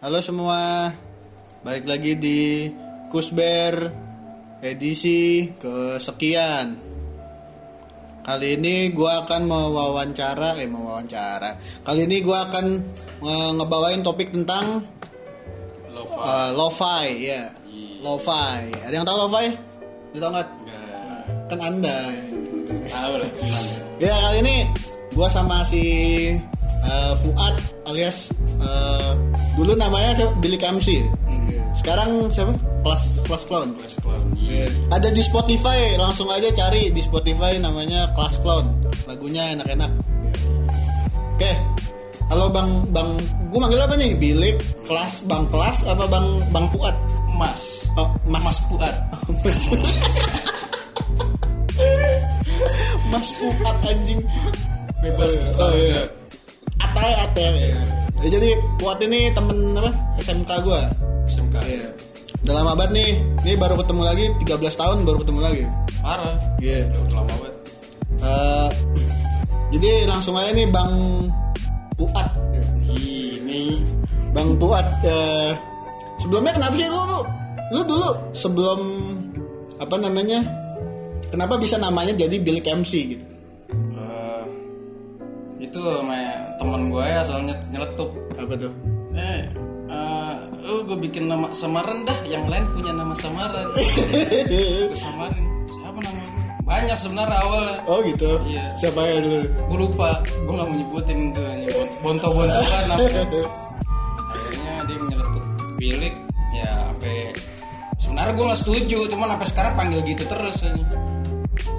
Halo semua, balik lagi di Kusber edisi kesekian. Kali ini gua akan mewawancara, eh mewawancara. Kali ini gua akan nge- ngebawain topik tentang uh, lo-fi, ya. Lo-fi. Ada yang tahu lo-fi? Lu tau nggak? Kan anda. tahu lah. gimana. Ya kali ini gua sama si uh, Fuad alias uh, dulu namanya siapa? Billy MC. Sekarang siapa? Plus Plus Clown. West Clown. Iya. Ada di Spotify, langsung aja cari di Spotify namanya Class Clown. Lagunya enak-enak. Oke. Halo Bang Bang, gue manggil apa nih? Bilik, kelas, Bang Kelas apa Bang Bang Fuad? Mas. Oh, Mas Mas Fuad. Mas Fuad anjing. Bebas Oh, terserah. iya. Atai Atai. Ya, jadi Fuad ini temen apa? SMK gue. SMK. Iya. Udah lama banget nih. Ini baru ketemu lagi 13 tahun baru ketemu lagi. Parah. Iya. Udah lama banget. Eh, jadi langsung aja nih Bang Fuad. Ini Bang Fuad eh, sebelumnya kenapa sih lu lu dulu sebelum apa namanya? Kenapa bisa namanya jadi Bilik MC gitu? Itu sama temen gue ya soalnya nyeletuk. Apa tuh? Eh, eh, lu gue bikin nama samaran dah. Yang lain punya nama samaran. gue samarin. Siapa nama gue? Banyak sebenarnya awalnya. Oh gitu. Iya. Siapa ya dulu? gue lupa gue nggak mau nyebutin tuh bonto-bonto kan namanya akhirnya dia menyeletuk bilik ya sampai sebenarnya gue nggak setuju cuman sampai sekarang panggil gitu terus aja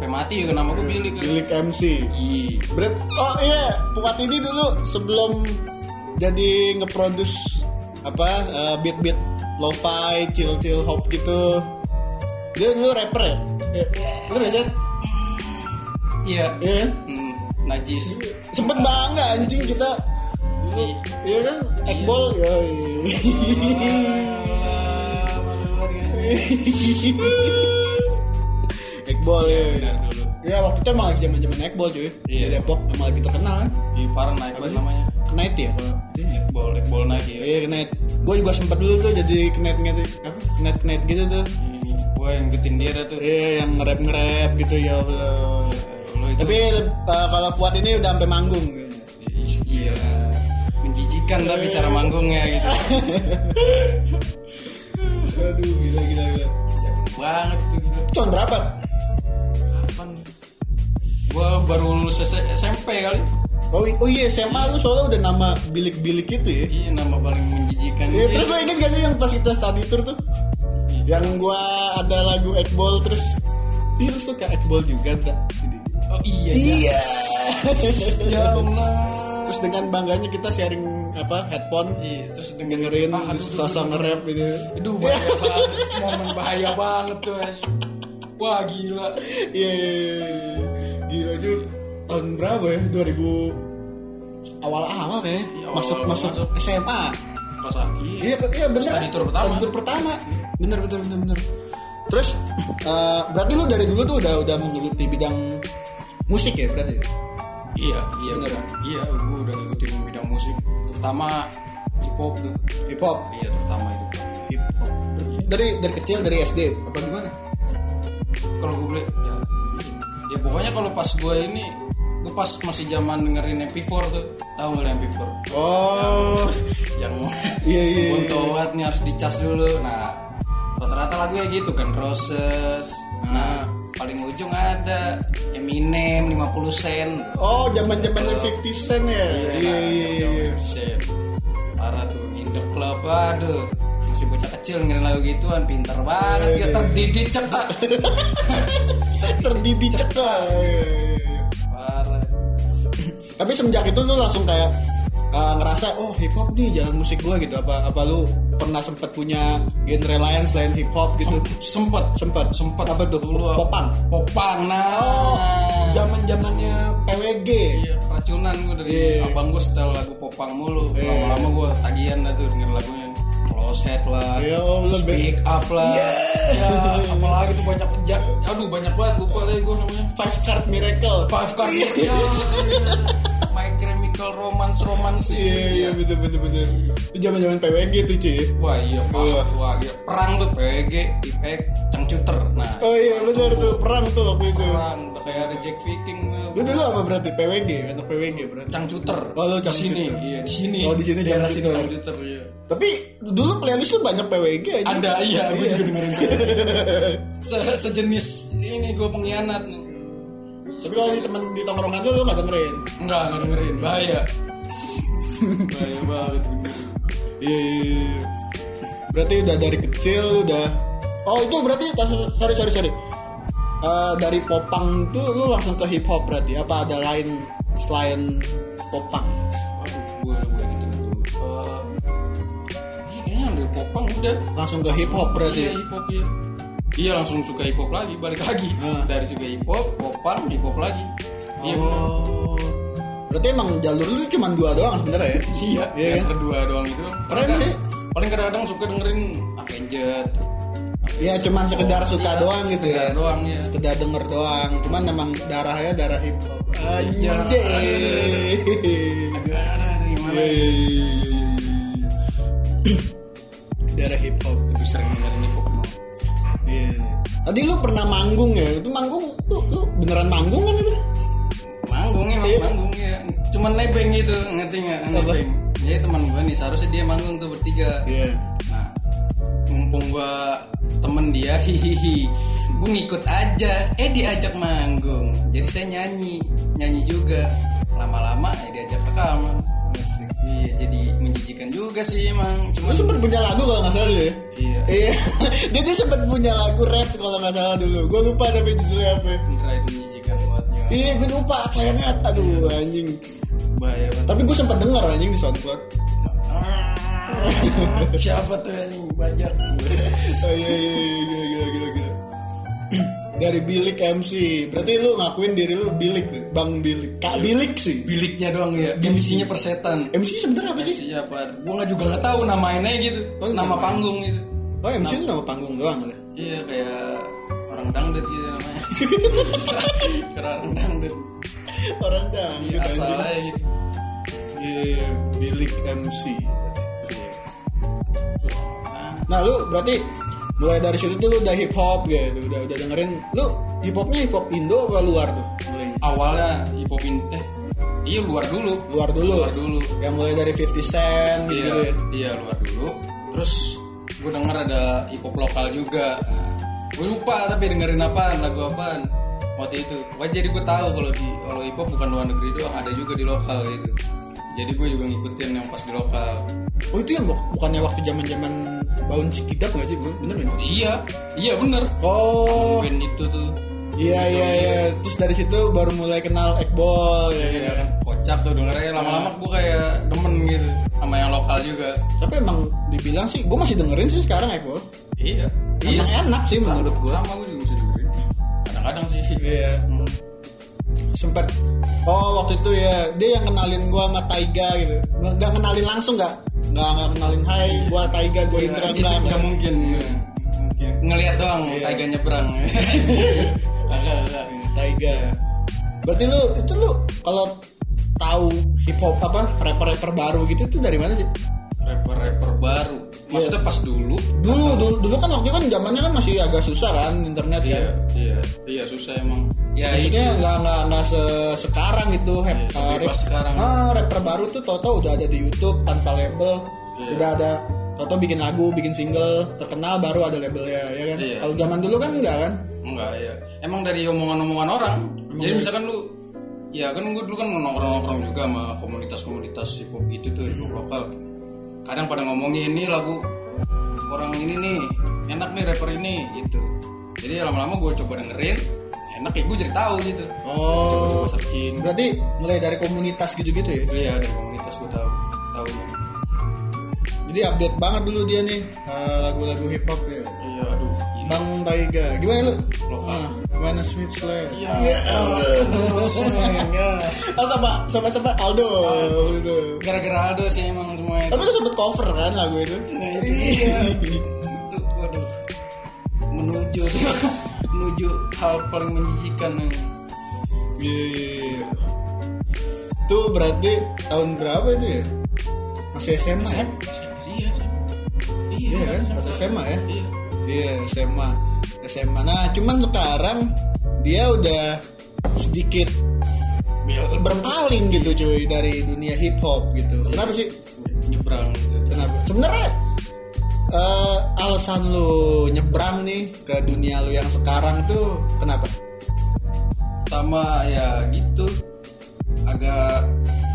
sampai mati juga nama gue bilik kan. Bilik MC. Iya. Berat. Oh iya, Fuad ini dulu sebelum jadi ngeproduce apa eh, beat-beat lo-fi, chill-chill hop gitu. Dia dulu rapper ya? Eh, Bener gak sih? iya Iya kan? Hmm, najis Sempet bangga anjing kita. Iya. Iya kan? Ekbol ya. Ah, banget ya. Ya. Benar dulu Ya waktu itu emang lagi zaman-zaman Ekbol cuy. Di Iya. Depok emang lagi terkenal kan. Parah naik banget namanya Knight ya kalau bol bol naik ya Iya Knight. Gue juga sempet dulu tuh jadi Knight Knight apa? Knight Knight gitu tuh. ini gue yang dah tuh Iya yang nge-rap nge-rap gitu ya Allah. itu Tapi uh, kalau Fuad ini udah sampai manggung. iya menjijikan tapi cara manggungnya gitu Aduh gila gila gila. Jago banget tuh gitu. Tahun berapa? Gua baru lulus SMP kali. Oh, oh iya SMA lu soalnya udah nama bilik-bilik itu ya. Iya nama paling menjijikan. Iya, terus lo inget gak sih yang pas kita study tour tuh? Yang gua ada lagu Ekbol terus Ih lu suka Ekbol juga Dra? Jadi, Oh iya. Iya Ya Allah. Terus dengan bangganya kita sharing apa headphone Iya, terus dengerin Ah, aduh, sosok nge-rap gitu Aduh bahaya banget. Momen bahaya banget tuh. Wah gila. Iya iya, iya. Gila aja tahun berapa ya? 2000 awal-awal kayaknya Iya, masuk awal-awal masuk masuk. SMA Rasa Iya, iya. iya bener. Study tour pertama. Tour pertama. Bener, bener, bener, bener. Terus, eh, berarti lu dari dulu tuh udah udah menggeluti bidang musik ya berarti? Iya, iya. Bener. gua- Iya, gua udah ngikutin bidang musik. Terutama hip hop tuh. Hip hop. Iya, terutama itu. Hip hop. Dari dari kecil dari SD apa gimana? kalau gue ya, ya pokoknya kalau pas gue ini gue pas masih zaman dengerin MP4 tuh tahu nggak lo MP4 Oh, yang Iya, iya, iya. Bontoat nih harus dicas dulu nah rata-rata lagunya gitu kan Roses nah paling ujung ada Eminem 50 sen oh zaman zamannya 50 Cent ya? Iya, iya, iya. iya. Sen parah tuh in the club aduh masih bocah kecil ngirim lagu gituan pinter banget Iya, dia terdidik cekak Iya, iya. parah Tapi semenjak itu lu langsung kayak uh, ngerasa oh hip hop nih jalan musik gua gitu apa apa lu pernah sempet punya genre lain selain hip hop gitu? sempet Sempet. sempet Apa tuh? dulu Popang. popang nah Oh, zaman zamannya PWG. iya racunan gue dari Iya. abang gue setel lagu popang mulu Iya. lama-lama gue tagihan dah tuh denger lagunya close head lah Iya, oh, lu speak up lah ya apalagi tuh banyak ja- aduh banyak banget lupa lagi gue namanya Five Card Miracle. five card ya, ya. Mike Chemical Romance Romance Iya iya betul betul betul. Itu zaman-zaman PWG tuh cuy. Wah iya, Wah. wah, wah iya. Perang tuh PG, IPEK, Cangcuter. Oh iya benar tuh perang tuh waktu itu. perang udah kayak ada Jack Viking, eh, Lu dulu apa berarti PWG atau PWG berarti? Cangcuter. Oh, lu di sini, iya di sini. Oh, di sini daerah sini Cangcuter. Iya. Tapi dulu playlist lu banyak PWG aja. Ada iya, gue juga dengerin Se sejenis ini gue pengkhianat nih. Tapi kalau di teman di tongkrongan lu lu gak dengerin. Enggak, enggak dengerin, bahaya. bahaya banget. Iya. iya, iya. Berarti udah dari kecil udah. Oh itu berarti sorry sorry sorry. Eh, dari popang tuh lu langsung ke hip hop berarti apa ada lain selain popang? Waduh, gue gitu gitu. Eh, iya, kayaknya dari popang udah. Langsung ke hip hop berarti. Iya hip hop iya. Iya langsung suka hip hop lagi, balik lagi. Ah. Dari suka hip hop, popang, hip hop lagi. Iya bener. Oh. Berarti emang jalur lu cuma dua doang sebenarnya ya? Iya, Iya yang kan? berdua doang itu. Keren Paling- sih. Paling kadang-kadang suka dengerin Avenged. Iya cuman sekedar suka Iya, doang gitu ya. sekedar doang ya. Sekedar denger doang. Cuman emang darahnya darah hip hop. Iya. Darah hip hop. Lebih sering dengerin hip hop. Iya. Tadi lu pernah manggung ya? Itu manggung lu, lu beneran manggung kan itu? Manggung emang Iya. manggung ya. Cuman nebeng gitu, ngerti nggak? Nebeng. Jadi teman gue nih seharusnya dia manggung tuh bertiga. Iya. Mumpung gua temen dia, hihihi, gue ngikut aja. Eh diajak manggung, jadi saya nyanyi, nyanyi juga. Lama-lama ya diajak rekaman. Iya, jadi menjijikan juga sih emang. Lu Cuman sempet punya lagu kalau nggak salah dulu ya? iya, Iya. Dia tuh sempet punya lagu rap kalau nggak salah dulu. Gue lupa tapi judulnya apa. bener itu menjijikan buatnya. Iya gue lupa sayangnya aduh anjing. Bahaya banget. Tapi gue sempet denger anjing di SoundCloud. Siapa tuh yang bajak? Oh iya iya iya gila gila gila. Dari Bilik MC. Berarti lu ngakuin diri lu Bilik, Bang Bilik. Kak Bilik sih. Biliknya doang ya. MC-nya persetan. MC sebenarnya apa sih? MC apa? Gua nggak juga nggak tahu namanya gitu. Oh, nama nama. panggung gitu. Oh MC itu nama panggung doang ya? Iya kayak orang dangdut gitu namanya. Orang dangdut. Orang dah. Iya asalnya gitu. Iya, Bilik MC. Nah, lu berarti mulai dari situ tuh lu udah hip hop gitu, udah udah dengerin. Lu hip hopnya hip hop Indo apa luar tuh? Mulainya? awalnya hip hop in- eh iya luar dulu. Luar dulu. Luar dulu. Yang mulai dari 50 Cent gitu, Iya, ya. iya luar dulu. Terus gue denger ada hip hop lokal juga. Gue lupa tapi dengerin apaan, lagu apaan waktu itu. Wah jadi gue tahu kalau di kalau hip hop bukan luar negeri doang, ada juga di lokal gitu. Jadi gue juga ngikutin yang pas di lokal. Oh itu yang buk- bukannya waktu zaman zaman Baun Cikidap nggak sih? Bener nggak? Iya, iya bener. Oh Band itu tuh. iya iya iya. Terus dari situ baru mulai kenal Ekbol ya. Iya kan kocak tuh dengernya lama-lama gue kayak demen gitu sama yang lokal juga. Tapi emang dibilang sih, gue masih dengerin sih sekarang Ekbol. Iya. Iya. Emang enak sih sama- menurut gue. Sama gue juga masih dengerin. Kadang-kadang sih. Iya. Hmm. Sempet. Oh waktu itu ya dia yang kenalin gue sama Taiga gitu. Nggak, kenalin langsung nggak? Nggak nggak kenalin Hai, gue Taiga, gue Indra itu enggak. nggak mungkin mungkin ngelihat doang Iya. Taiga nyebrang Agak, agak. Taiga. Berarti lu itu lu kalau tahu hip hop apa rapper-rapper baru gitu tuh dari mana sih? rapper rapper baru maksudnya pas dulu Dulu dulu dulu kan waktu itu kan zamannya kan masih agak susah kan internet iya kan. iya iya susah emang ya Maksudnya itu nggak nggak nggak se sekarang gitu Iya, rap, sebebas sekarang. Ah, rapper baru tuh Toto udah ada di YouTube tanpa label. Iya. Udah ada Toto bikin lagu, bikin single, terkenal baru ada labelnya ya kan. Iya. Kalau zaman dulu kan enggak kan? enggak ya emang dari omongan-omongan orang jadi misalkan lu ya kan gue dulu kan nongkrong-nongkrong juga sama komunitas-komunitas hip hop gitu tuh hip hop lokal kadang pada ngomongin ini lagu orang ini nih enak nih rapper ini gitu jadi lama-lama gue coba dengerin enak ya gue jadi tahu gitu Oh. coba-coba searching Berarti mulai dari komunitas gitu-gitu ya. iya dari komunitas gue tahu tahu Jadi update banget dulu dia nih eh, lagu-lagu hip hop ya. iya aduh gila. Bang Taiga, gimana lu? Lokal. Ah, mana Sweet Slave? Iya. Ya Allah. Oh sama sama sama Aldo. Aldo. gara-gara Aldo sih emang semuanya Tapi lu sempet cover kan lagu itu? Itu dia. itu waduh menuju menuju hal paling menjijikan Iya. itu berarti tahun berapa itu ya masih SMA ya? Iya, SMA. Iya, Iya kan SMA. masih SMA ya Iya. Iya SMA SMA nah cuman sekarang dia udah sedikit berpaling gitu cuy dari dunia hip hop gitu kenapa sih Nyebrang gitu. kenapa sebenarnya eh, alasan lu nyebrang nih ke dunia lu yang sekarang tuh kenapa Pertama ya gitu. Agak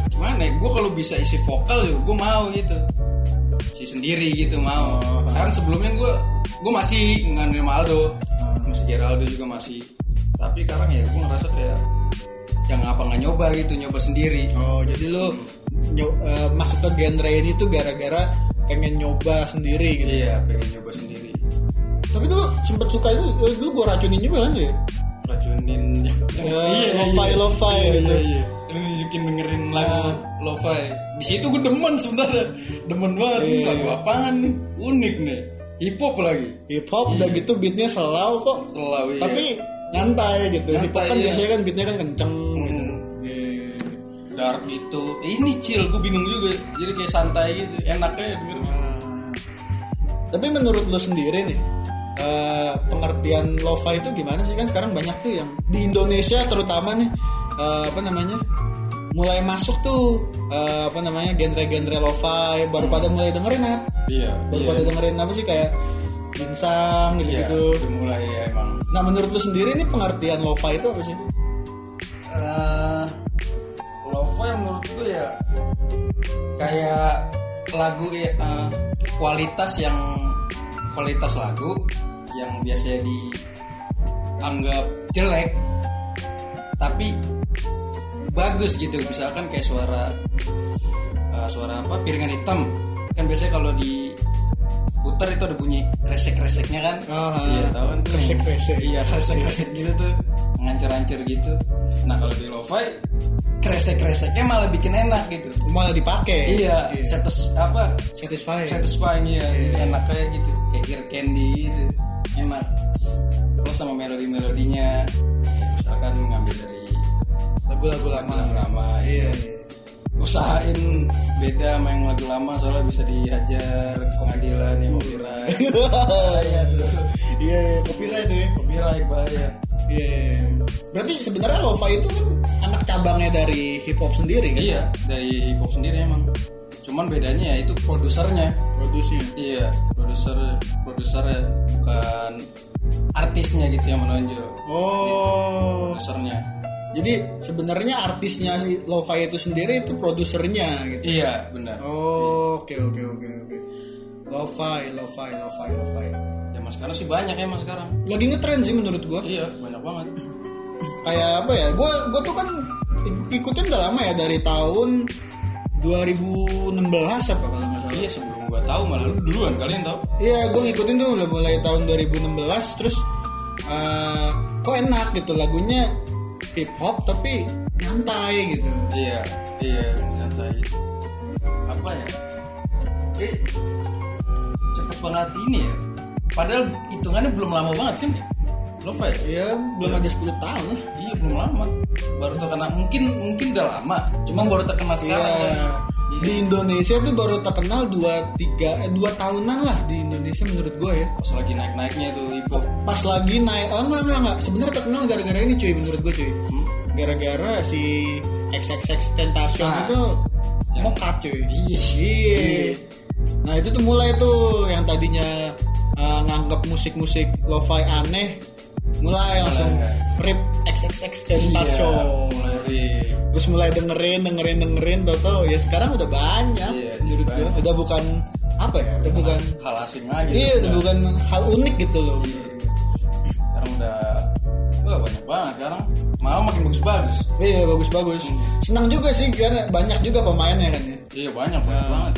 gimana ya? Gue kalau bisa isi vokal ya gue mau gitu. Isi sendiri gitu mau. Oh. Sekarang sebelumnya gue gue masih ngandelin Aldo. Masih Geraldo juga masih. Tapi sekarang ya gue ngerasa kayak yang apa nggak nyoba gitu nyoba sendiri oh jadi lu nyo- eh, masuk ke genre ini tuh gara-gara pengen nyoba sendiri gitu. Iya pengen nyoba sendiri. Tapi tuh sempet suka itu eh, dulu gua racunin juga kan ya racunin. Ya, lo-fi, lo-fi iya, gitu. iya, iya. lu nunjukin dengerin lagu lo-fi. Di situ gue demen sebenarnya. Demen banget. Iya, lagu apaan nih? Unik nih. Hip hop lagi. Hip hop udah gitu beatnya slow kok. Selalu iya. tapi nyantai gitu. Hip hop kan iya. biasanya kan beatnya kan kenceng. Iya. Dark gitu Eh, ini chill gue bingung juga. Jadi kayak santai gitu enaknya denger. Nah, tapi menurut lu sendiri nih eh, pengertian lo-fi itu gimana sih? Kan sekarang banyak tuh yang di Indonesia terutama nih eh, apa namanya mulai masuk tuh eh, apa namanya genre-genre lo-fi baru pada mulai dengerin ya iya baru iya. pada dengerin apa sih kayak ginsang gitu iya gitu udah mulai ya emang. Nah menurut lu sendiri nih pengertian lo-fi itu apa sih Eh, lo-fi menurut gue ya kayak lagu ya eh, kualitas yang kualitas lagu yang biasanya dianggap jelek tapi bagus gitu. Misalkan kayak suara eh, suara apa? Piringan hitam. Kan biasanya kalau di putar itu ada bunyi kresek-kreseknya kan? Ah, iya tahu kan? Kresek-kresek. iya kresek-kresek gitu tuh. Ngancur-ngancur gitu. Nah kalau di lo-fi kresek-kreseknya malah bikin enak gitu. Malah dipakai. Iya satis apa? Satisfying. Satisfying ya jadi enak kayak gitu. Kayak ear candy gitu. Enak. Plus sama melodi-melodinya. Misalkan ngambil dari lagu-lagu lama. lagu lama iya. Iya usahain beda sama yang lagu lama soalnya bisa dihajar pengadilan yang copyright. Iya iya iya, copyright ya copyright bahaya iya iya. berarti sebenarnya lo-fi itu kan anak cabangnya dari hip hop sendiri kan? Iya dari hip hop sendiri emang. Cuman bedanya ya itu produsernya. Produksinya iya produser produsernya bukan artisnya gitu yang menonjol. Oh. Produsernya. Jadi sebenarnya artisnya lo-fi itu sendiri itu produsernya gitu? Iya benar. Oh oke oke oke oke. Lo-fi lo-fi lo-fi lo-fi zaman sekarang sih banyak emang sekarang. Lagi ngetren sih menurut gua. Iya banyak banget. Kayak apa ya gue gue tuh kan ikutin udah lama ya dari tahun 2016 apa kalau nggak salah. Iya sebelum gua tahu malah lu duluan kalian tahu iya gue ngikutin tuh mulai, mulai tahun 2016 terus eh, kok enak gitu lagunya hip hop tapi nyantai gitu. Iya iya nyatai apa ya? Eh cepet banget ini ya padahal hitungannya belum lama banget kan? Ya ya ya belum ada 10 tahun lah. Iya belum lama. Baru terkenal mungkin mungkin udah lama. Cuma baru terkenal sekarang Iya. kan di Indonesia tuh baru terkenal 2 3 eh, 2 tahunan lah di Indonesia menurut gue ya. Pas lagi naik naiknya tuh hip hop. Pas lagi naik oh enggak enggak enggak. Sebenarnya terkenal gara-gara ini cuy menurut gue cuy. Gara-gara si XXX Tentacion Nah. itu Yang- mokat cuy. Iya. iya. Nah itu tuh mulai tuh yang tadinya uh, nganggap musik-musik lo-fi aneh mulai langsung rip. XXX Tentacion Iya, terus mulai dengerin dengerin dengerin tau tau ya sekarang udah banyak Iya, menurut gue udah bukan apa ya udah bukan hal asing lagi iya udah bukan hal unik gitu loh. Iya. sekarang udah wah banyak banget. Sekarang malah makin bagus-bagus. Iya bagus bagus. Senang juga sih karena banyak juga pemainnya kan ya. iya banyak banyak banget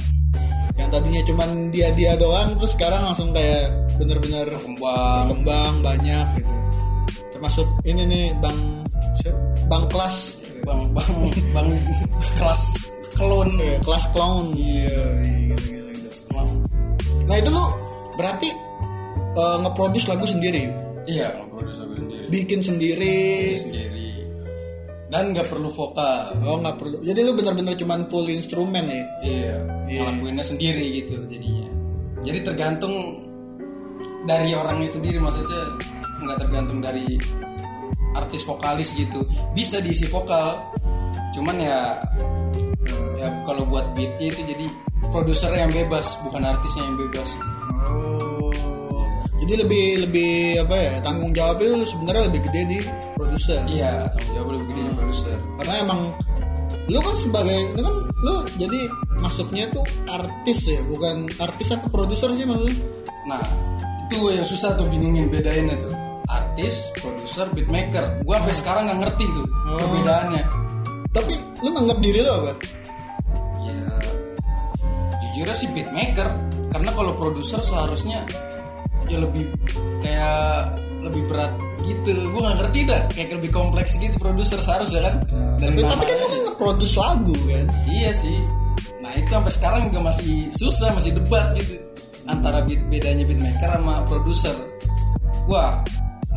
Yang tadinya cuman dia dia doang, terus sekarang langsung kayak bener-bener kembang berkembang banyak gitu. Termasuk ini nih bang bang kelas bang bang bang kelas klon Iya, kelas clown. Iya iya gitu, gitu, gitu. Nah itu lu berarti eh, nge-produce lagu sendiri, iya ngeproduksi lagu sendiri bikin sendiri. sendiri dan nggak perlu vokal Oh nggak perlu. Jadi lu bener-bener cuman full instrumen ya. iya Iya. ngelakuinnya sendiri gitu jadinya jadi tergantung dari orangnya sendiri maksudnya nggak tergantung dari artis vokalis gitu bisa diisi vokal cuman ya ya kalau buat beatnya itu jadi produsernya yang bebas bukan artisnya yang bebas Oh. Jadi lebih lebih apa ya tanggung jawabnya sebenarnya lebih gede di produser. iya tanggung jawab lebih gede di produser Karena emang lu kan sebagai lu kan lu jadi masuknya tuh artis ya, bukan artis apa produser sih maksudnya? Nah, itu yang susah tuh bingungin bedainnya tuh. Artis, produser, beatmaker. Gua sampai sekarang nggak ngerti tuh Oh. perbedaannya. Tapi lu nganggap diri lu apa? Ya, jujurnya sih beatmaker. Karena kalau produser seharusnya ya lebih kayak lebih berat gitu. Gua nggak ngerti dah. Kayak lebih kompleks gitu produser seharusnya kan. Tapi, tapi kan lu kan nge-produce lagu kan. Iya sih. Nah itu sampai sekarang juga masih susah, masih debat gitu antara beat, bedanya beatmaker sama produser. Wah,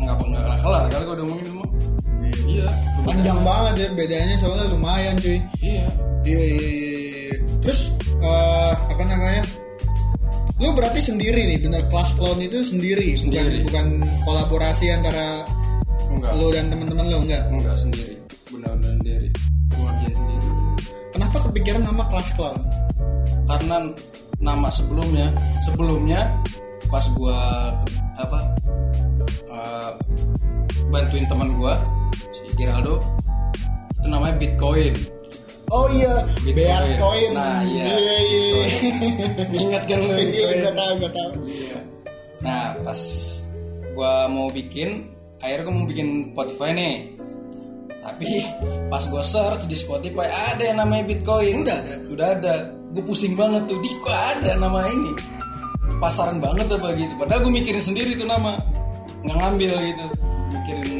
nggak nggak kelar kali gue udah ngomongin semua. Iya. Panjang banget ya bedanya soalnya lumayan cuy. Iya. Iya, iya, iya, iya. Terus eh, apa namanya? Lu berarti sendiri nih, bener kelas clown itu sendiri, Sendiri. bukan bukan kolaborasi antara Enggak. lu dan teman-teman lu enggak. Enggak sendiri. Benar-benar sendiri. Ngerjain sendiri. Kenapa kepikiran nama kelas clown? Karena nama sebelumnya, sebelumnya pas gua apa eh, bantuin teman gua si Geraldo itu namanya Bitcoin. Oh iya, Bitcoin. Coin. Nah, iya. Iya, iya. Ingat kan lu Iya, Bitcoin? gak tahu, gak tahu. Iya. Nah, pas gua mau bikin, akhirnya gua mau bikin Spotify nih. Tapi pas gua search di Spotify ada yang namanya Bitcoin. Udah ada? Udah ada. Gue pusing banget tuh, di kok ada nama ini. Pasaran banget apa gitu. Padahal gue mikirin sendiri tuh nama. Nggak ngambil gitu. Mikirin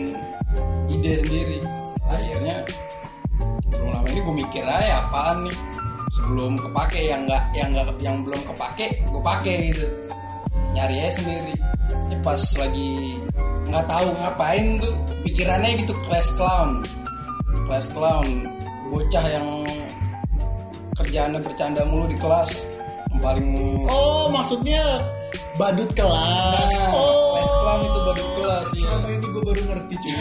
ide sendiri. Akhirnya belum lama ini gue mikir aja apaan nih? Sebelum kepake yang nggak yang nggak yang belum kepake gue pakai gitu. Nyari aja sendiri. Ya pas lagi nggak tahu ngapain tuh pikirannya gitu class clown. Class clown. Bocah yang kerjaannya bercanda mulu di kelas. Yang paling Oh, maksudnya badut kelas. Nah, oh. class clown itu badut kelas ya Selama ini gue baru ngerti cuy.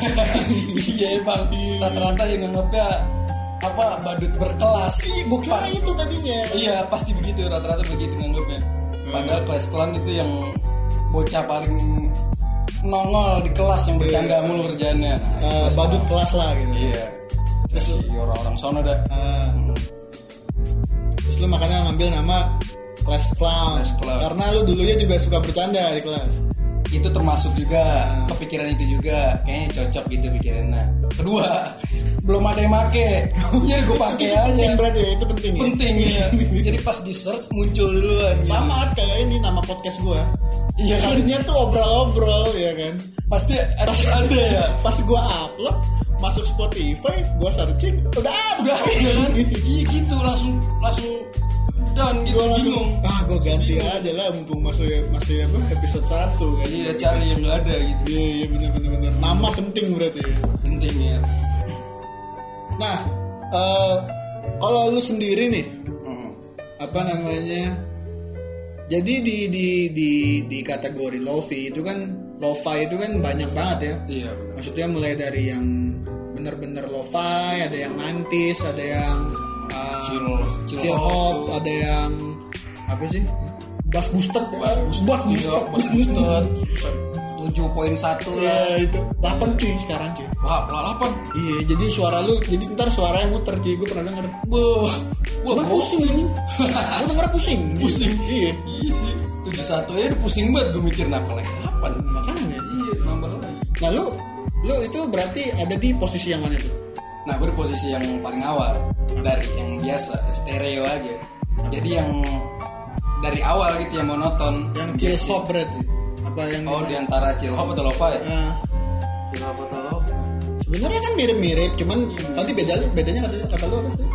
iya emang. Rata-rata yang nganggapnya apa badut berkelas Ih, gue kira itu tadinya. Iya pasti begitu rata-rata begitu nganggapnya. Padahal kelas clown itu yang bocah paling nongol di kelas yang bercanda mulu kerjaannya. Nah, Eh, kelas badut kelas lah gitu. Iya. Terus si orang-orang sono dah. Ah. terus lu makanya ngambil nama kelas clown. Clown. Karena lu dulunya juga suka bercanda di kelas. Itu termasuk juga kepikiran itu juga kayaknya cocok gitu pikirannya. Kedua, belum ada yang make. Jadi gue pakai aja. Penting berarti ya, itu penting ya. Penting ya. Jadi pas di search muncul duluan. Sama kayak ini nama podcast gue. Iya kan? Tuh obrol-obrol ya kan. Pasti harus ada ya. Pas gue upload masuk Spotify, gue searching, udah ada. udah ada kan iya gitu langsung langsung down gitu gue langsung bingung. Ah gue ganti aja lah mumpung masuk masuk apa episode 1 kan iya cari yang nggak ada gitu. Iya iya bener bener bener nama penting berarti ya. Penting ya nah eh kalau lu sendiri nih Hmm. apa namanya jadi di di di di kategori lofi itu kan lo-fi itu kan banyak banget ya. Iya benar. Maksudnya mulai dari yang bener-bener lo-fi ada yang 90s ada yang uh, Chill- chill chill hop hop ada yang apa sih? Bass boosted Bass boosted, iya, boosted boosted tujuh poin satu ya lah. itu 8 cuy sekarang cuy. Lah lah delapan. Iya jadi suara lu jadi ntar suara yang muter cuy. Gue pernah denger. Wah, wah Cuman gua pusing ini gue denger pusing pusing. Iya. Iya sih. tujuh satu ya udah pusing banget. Gue mikir apa lagi delapan. Makanya. Iya nambah lagi. Nah lu lu itu berarti ada di posisi yang mana tuh? Nah, gue di posisi yang paling awal dari yang biasa stereo aja. Jadi yang dari awal gitu yang monoton. yang chill hop berarti apa yang Oh, di antara chill hop atau lo-fi? Ah, Chill hop atau lo-fi? sebenarnya kan mirip-mirip cuman Iya. tadi beda bedanya kata kata lu apa sih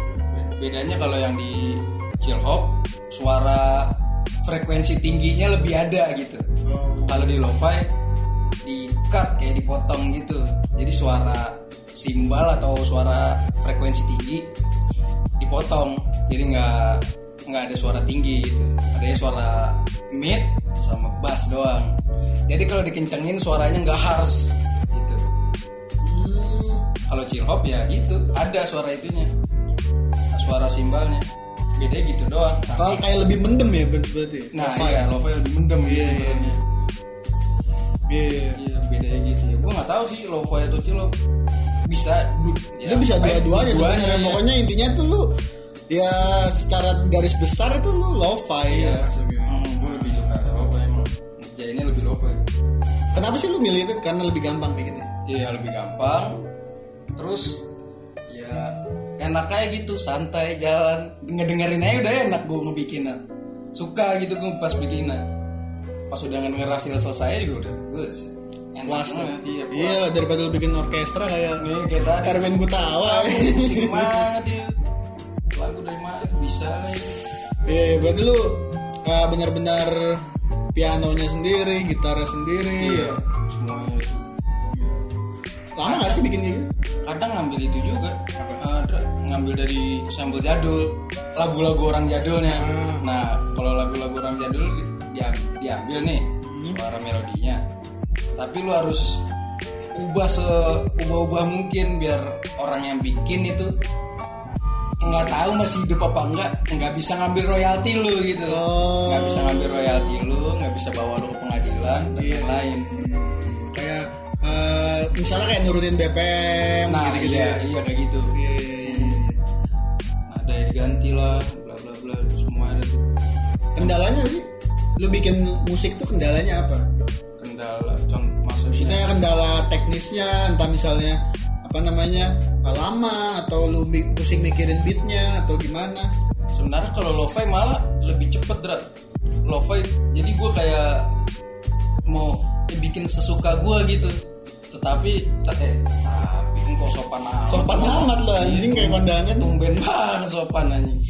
Bedanya kalau yang di chill hop suara frekuensi tingginya lebih ada gitu. oh. Kalau di lo-fi di cut kayak dipotong gitu. Jadi suara simbal atau suara frekuensi tinggi dipotong jadi nggak nggak ada suara tinggi gitu ada suara mid sama bass doang jadi kalau dikencengin suaranya nggak harsh gitu kalau chill hop ya gitu ada suara itunya suara simbalnya beda gitu doang Kalau tapi kayak lebih mendem ya berarti. nah Lo-fi. iya lo-fi lebih mendem gitu Iya, iya. sebenarnya. Iya. Iya bedanya gitu ya. Gue nggak tahu sih lo-fi atau chill hop. Bisa ya, Lu bisa baik dua-duanya sebenarnya. ya. Pokoknya intinya tuh lu ya secara garis besar itu lu lo-fi Iya. ya. Hmm, gue lebih suka lo-fi emang. Jadinya lebih lo-fi. Kenapa sih lu milih itu? Karena lebih gampang bikinnya. Iya lebih gampang. Terus ya enak aja gitu santai jalan ngedengerin aja udah enak gue ngebikinnya suka gitu gue pas bikinnya pas udah ngedenger hasil selesai juga udah gus enak Banget iya. Iya, daripada lu bikin orkestra kayak kayak tadi. Erwin Gutawa. Pusing banget ya Lagu dari mana? Bisa. Iya, berarti lu uh, benar-benar pianonya sendiri, gitarnya sendiri. Iya Semuanya itu. Lama gak sih bikin gitu? Kadang ngambil itu juga. Ada Ngambil dari sampel jadul. Lagu-lagu orang jadulnya. Nah kalau lagu-lagu orang jadul dia- Diambil nih Suara melodinya Tapi lu harus Ubah seubah-ubah mungkin Biar orang yang bikin itu nggak tahu masih hidup apa enggak nggak bisa ngambil royalti lu gitu Oh. nggak bisa ngambil royalti lu nggak bisa bawa lu ke pengadilan dan yang lain Kayak uh, misalnya kayak nurunin BPM nah gitu-gitu iya ya. iya kayak gitu Iya, iya, iya, iya. ada yang diganti lah bla bla bla semua ada tuh Kendalanya sih? Lu bikin musik tuh kendalanya apa? Kendala contoh maksudnya? Maksudnya kendala teknisnya, entah misalnya apa namanya lama atau lu pusing mikirin beatnya atau gimana? sebenarnya kalau lo-fi malah lebih cepet dra lo-fi jadi gue kayak mau bikin sesuka gue gitu. Tetapi eh tapi engkau sopan amat. Sopan amat lo anjing Iya, kayak kondangan. tumben banget sopan anjing.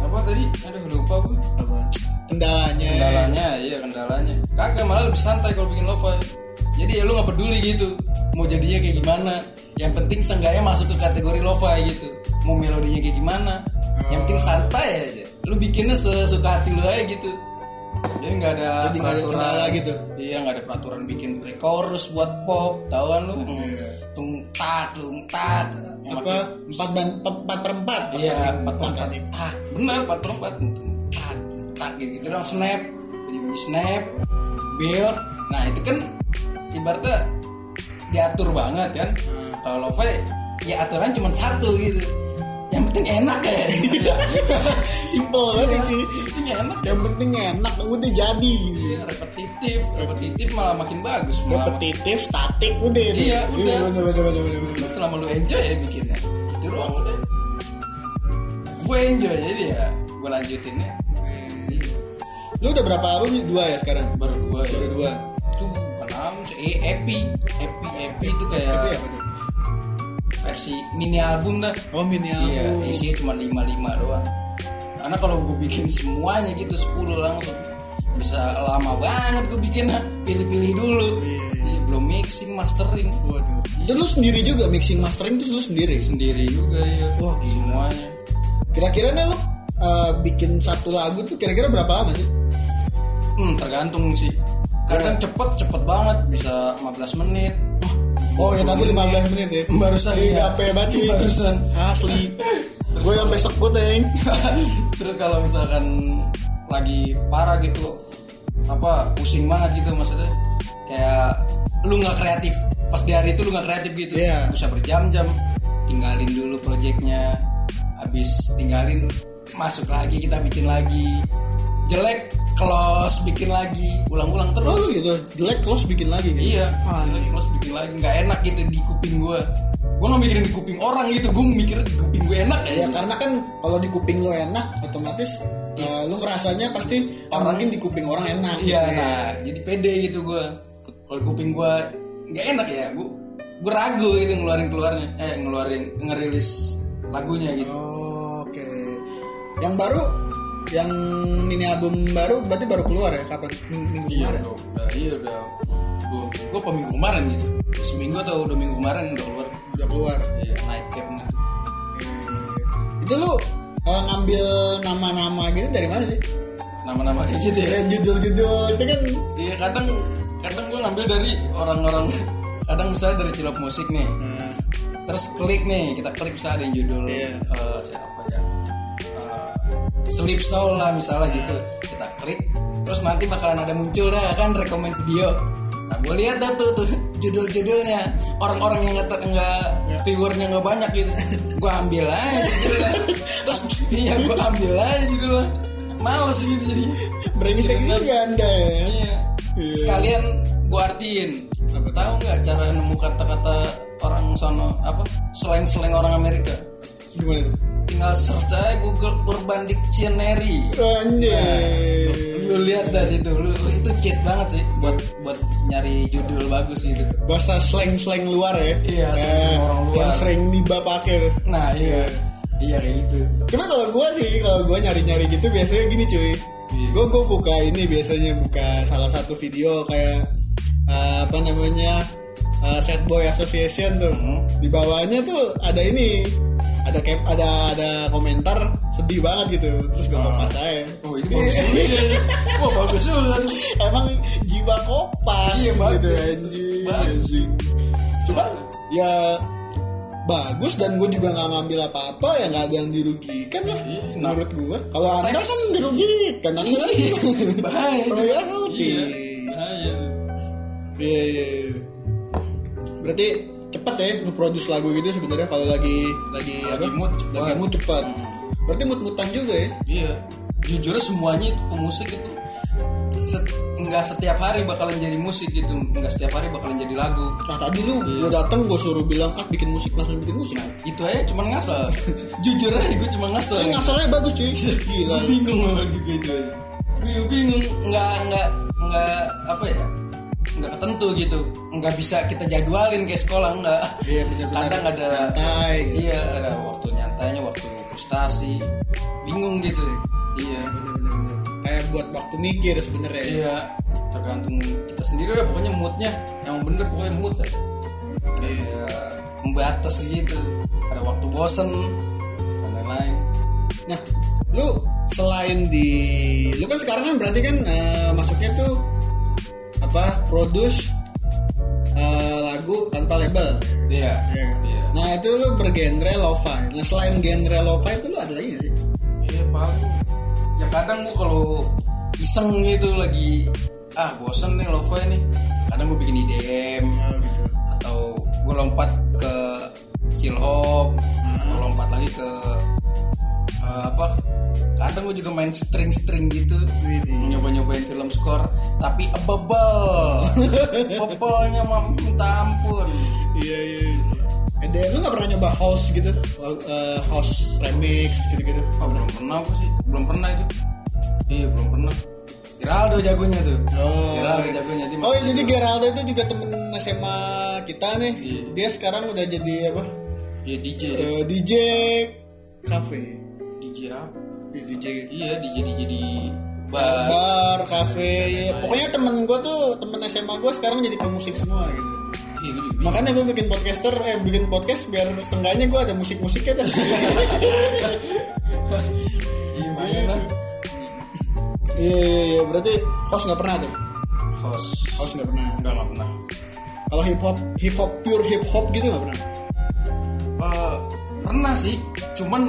Apa tadi? Aduh lupa gue Kendalanya. kendalanya iya kendalanya. Kagak malah lebih santai kalau bikin lo-fi jadi ya lu nggak peduli gitu mau jadinya kayak gimana. Yang penting seenggaknya masuk ke kategori lo-fi gitu. Mau melodinya kayak gimana. Yang penting santai aja. Lu bikinnya sesuka hati lu aja gitu. Jadi nggak ada Jadi ada peraturan. kendala gitu. iya nggak ada peraturan bikin pre-chorus buat pop tahu kan lu? Iya. tung tak tung tak Apa? Empat ban empat per empat? Iya, empat per empat. Tak, benar empat per empat. Tak, tak gitu, gitu dong snap, jadi bunyi snap, build. Nah itu kan ibaratnya diatur banget kan. Kalau lo-fi ya aturan cuma satu gitu. Yang penting enak ya. Simple banget cuy. Yang penting enak. Yang penting enak udah jadi. Iya, repetitif, repetitif malah makin bagus. Malah Repetitif, statik udah itu. Iya, udah. bener bener bener bener. bener. selama lu enjoy ya bikinnya itu doang udah gue enjoy jadi ya gue lanjutinnya Lu udah berapa album? nih? Dua ya sekarang? baru dua ya Baru dua. itu bukan album sih eh, EP EP EP itu kayak Tapi apa tuh? versi mini album dah Oh mini iya album. isinya cuma lima lima doang karena kalau gue bikin semuanya gitu 10 langsung bisa lama banget gue bikin pilih-pilih dulu Iya, Iya, belum mixing mastering Waduh. Itu lu sendiri juga mixing mastering itu lu sendiri. sendiri juga ya Wah, gila. semuanya Kira-kira nih lu uh, bikin satu lagu tuh kira-kira berapa lama sih? Hmm, tergantung sih. Kadang cepet cepet banget bisa 15 menit. Oh ya tadi 15 menit ya. Barusan Iya, ya. banget sih. Barusan. Asli. Gue sampai sekut ya. Terus kalau misalkan lagi parah gitu, apa pusing banget gitu maksudnya, kayak lu nggak kreatif. Pas di hari itu lu nggak kreatif gitu, Iya. bisa berjam-jam. Tinggalin dulu projectnya, habis tinggalin masuk lagi kita bikin lagi. Jelek, close bikin lagi, ulang-ulang terus. Oh gitu. Jelek close bikin lagi gitu. Iya, Ah, jelek close bikin lagi nggak enak gitu di kuping gue. Gue nggak mikirin di kuping orang gitu, gue mikir di kuping gue enak ya. Ya karena kan kalau di kuping lo enak otomatis uh, lu ngerasanya pasti orang mungkin di kuping orang enak. Iya, gitu nah jadi pede gitu gue. Kalau kuping gue nggak enak ya, gue gue ragu gitu ngeluarin keluarnya, eh ngeluarin ngerilis lagunya gitu. Oh. Yang baru yang mini album baru berarti baru keluar ya? Kapan? Ming- minggu Iya, kemarin? udah, iya udah. Dua minggu apa minggu kemarin gitu. Seminggu atau dua minggu kemarin udah keluar. udah keluar? Iya naik capnya. Eh, itu lu eh, ngambil nama-nama gitu dari mana sih? Nama-nama kayak gitu ya? Judul-judul itu kan? Iya kadang kadang gue ngambil dari orang-orang kadang misalnya dari cilok musik nih. Eh, terus klik nih kita klik misalnya ada yang judul Iya. eh, siapa ya Sleep Soul lah misalnya gitu. Kita klik terus nanti bakalan ada muncul dah kan? Rekomend video. Nah gue lihat dah tuh, tuh judul-judulnya. Orang-orang yang nggak nggak viewernya nggak banyak gitu. Gue ambil aja judulnya. Terus iya gue ambil aja judulnya. Males gitu jadi. Brengsek juga anda ya. Iya. Sekalian gue artiin. Apa tahu nggak cara nemu kata-kata orang sono apa slang-slang orang Amerika? Gimana tinggal search aja Google Urban Dictionary anjay lu lihat dah situ lu, lu itu cheat banget sih buat buat nyari judul bagus gitu bahasa slang-slang luar ya Iya, slang-slang orang luar. yang sering niba pakai nah iya iya kayak gitu Cuma kalau gue sih, kalau gue nyari-nyari gitu biasanya gini cuy. Iya. Gue gue buka ini biasanya buka salah satu video kayak eh, apa namanya eh, Sad Boy Association tuh. Hmm. Di bawahnya tuh ada ini, ada cap, ada ada komentar sedih banget gitu. Terus gue kopas aja. oh itu bagus juga wah bagus juga tuh Emang jiwa kopas Iya, bagus. gitu anjing. Bagus. anjing. Cuma ya bagus dan gue juga nggak ngambil apa-apa ya nggak ada yang dirugikan lah Iya, menurut gue kalau anda kan dirugikan anda kan bahaya itu iya bahaya iya iya iya. berarti cepet ya nge-produce lagu gitu sebenarnya kalau lagi lagi Lagi apa? mood cepet. lagi mood cepat berarti mood-moodan juga ya Iya, jujur semuanya itu pemusik itu set, nggak setiap hari bakalan jadi musik gitu, nggak setiap hari bakalan jadi lagu. nah tadi lu Iya. gue datang gue suruh bilang ah bikin musik langsung bikin musik Itu aja cuma ngasal. jujur aja gue cuma ngasal. Ini ngasalnya bagus cuy gila Gue bingung juga itu aja. Bingung, nggak nggak nggak apa ya? Nggak ketentu gitu. Nggak bisa kita jadwalin kayak sekolah nggak. Iya, kadang ada nyantai gitu. iya ada waktu nyantainya waktu frustasi. Bingung gitu. Iya. Bener-bener kayak buat waktu mikir sebenarnya Iya, tergantung kita sendiri lah pokoknya moodnya. Yang bener pokoknya mood ya. Iya, membatas gitu. Ada waktu bosen dan lain-lain. Nah, lu selain di lu kan sekarang kan berarti kan eh, masuknya tuh apa produce eh, lagu tanpa label. Iya. Iya kan? Iya. Nah itu lu bergenre lo-fi. Nah selain genre lo-fi itu lu ada lagi gak sih? Iya paling. Ya kadang gua kalau iseng gitu lagi ah bosen nih lo-fi nih. Kadang gua bikin IDM Oh gitu. atau gua lompat ke chill hop atau lompat lagi ke eh, apa kadang gue juga main string-string gitu nyoba-nyobain film score tapi bebel bebelnya mah minta ampun Iya iya. iya. Eh, deh, lu gak pernah nyoba house gitu? Eh, house remix gitu-gitu? oh, belum pernah apa sih belum pernah itu iya belum pernah Geraldo jagonya tuh Oh. Geraldo jagonya dia Oh iya, jadi Geraldo itu juga temen SMA kita nih. Iya. Dia sekarang udah jadi apa? iya DJ Eh, DJ cafe. DJ apa Iya, DJ iya DJ DJ di bar bar, cafe. ya. Pokoknya temen gue tuh temen SMA gue sekarang jadi pemusik semua gitu. iya bingung. Makanya gue bikin podcaster, eh bikin podcast biar seenggaknya gue ada musik-musiknya kan. iya Iya iya iya, berarti house nggak pernah tuh. host House nggak pernah. enggak nggak pernah Kalau hip hop, hip hop pure hip hop gitu nggak pernah. Eh, pernah sih cuman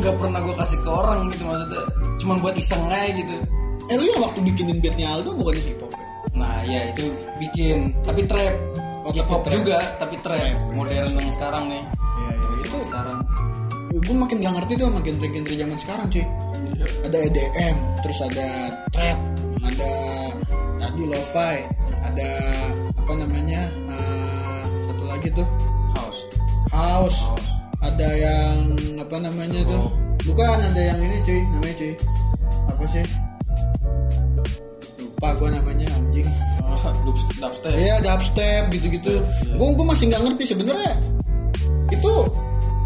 nggak pernah gue kasih ke orang gitu maksudnya? Cuman buat iseng aja gitu. Eh lu yang waktu bikinin beatnya Aldo bukannya hip hop ya? nah ya itu bikin. Tapi trap. Oh, hip hop juga tapi trap. Trap. modern yang sekarang nih. Iya iya. itu sekarang. Gue makin gak ngerti tuh sama genre-genre zaman sekarang cuy. Iya. Ada EDM, terus ada trap, ada tadi lo-fi, ada apa namanya eh, satu lagi tuh. House. House, house ada yang apa namanya tuh Oh. bukan ada yang ini cuy namanya cuy apa sih lupa gue namanya anjing dubstep dubstep Iya dubstep gitu-gitu. Iya. Gue gue masih nggak ngerti sebenarnya itu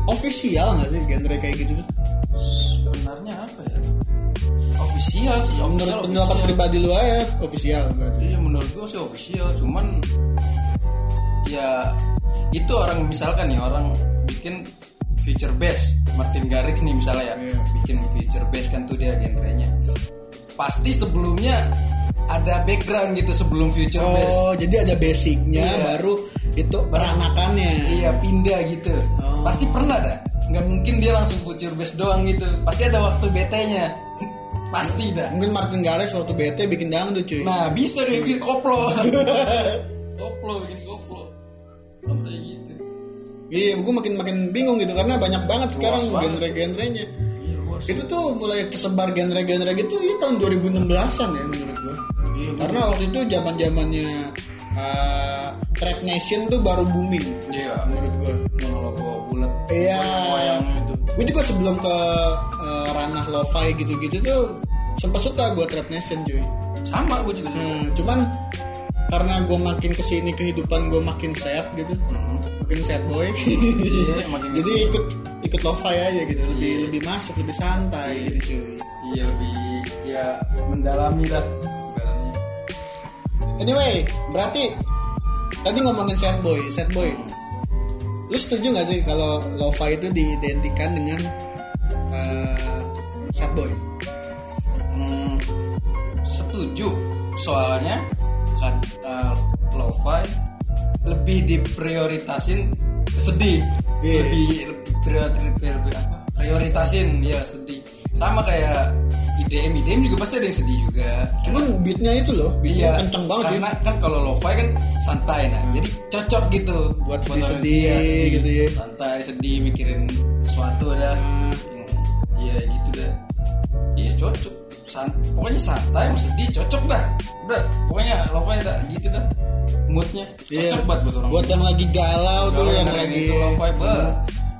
official nggak sih genre kayak gitu tuh? sebenarnya apa ya official sih official Menurut pendapat pribadi lu aja official berarti. iya menurut gue sih official cuman ya itu orang misalkan nih orang bikin future bass Martin Garrix nih misalnya ya Iya. bikin future bass kan tuh dia genrenya. Pasti sebelumnya ada background gitu sebelum future bass Oh, jadi ada basicnya Iya. baru itu peranakannya. iya pindah gitu. Oh. pasti pernah dah. Nggak mungkin dia langsung future bass doang gitu. Pasti ada waktu BT-nya pasti dah. Mungkin Martin Garrix waktu BT bikin dangdut cuy. nah bisa dia bikin koplo. Koplo bikin koplo. Sampai gitu Iya, gue makin makin bingung gitu karena banyak banget sekarang genre-genrenya. iya luas Itu tuh mulai kesebar genre-genre gitu ya tahun 2016-an ya menurut gue. iya Karena waktu itu zaman-zamannya uh, Trap Nation tuh baru booming iya menurut gue. yang logo bulat Iya. Gue juga sebelum ke uh, ranah lo-fi gitu-gitu tuh sempat suka gue Trap Nation cuy. sama gue juga Nah, cuman karena gue makin ke sini kehidupan gue makin sad gitu, makin sad boy. iya makin Jadi ikut ikut lo-fi aja gitu, lebih lebih masuk, lebih santai gitu cuy. iya lebih ya mendalami lah ibaratnya Anyway, berarti tadi ngomongin sad boy, sad boy. Lu setuju gak sih kalau lo-fi itu diidentikan dengan uh, sad boy? Hmm, setuju soalnya kan uh, lo-fi lebih diprioritasin sedih Iya. lebih lebih priori- priori- apa? prioritasin ya sedih sama kayak IDM IDM juga pasti ada yang sedih juga Cuman beatnya itu loh, beatnya kenceng banget karena ya. kan kalau lo-fi kan santai nah jadi cocok gitu Buat orang sedih-sedih dia gitu ya. santai sedih mikirin sesuatu dah Hmm. Iya gitu dah iya cocok San- pokoknya santai mau sedih cocok dah udah pokoknya lo-fi dah gitu dah moodnya Iya. cocok banget buat orang Buat yang lagi galau tuh, yang lagi itu lo-fi, bah.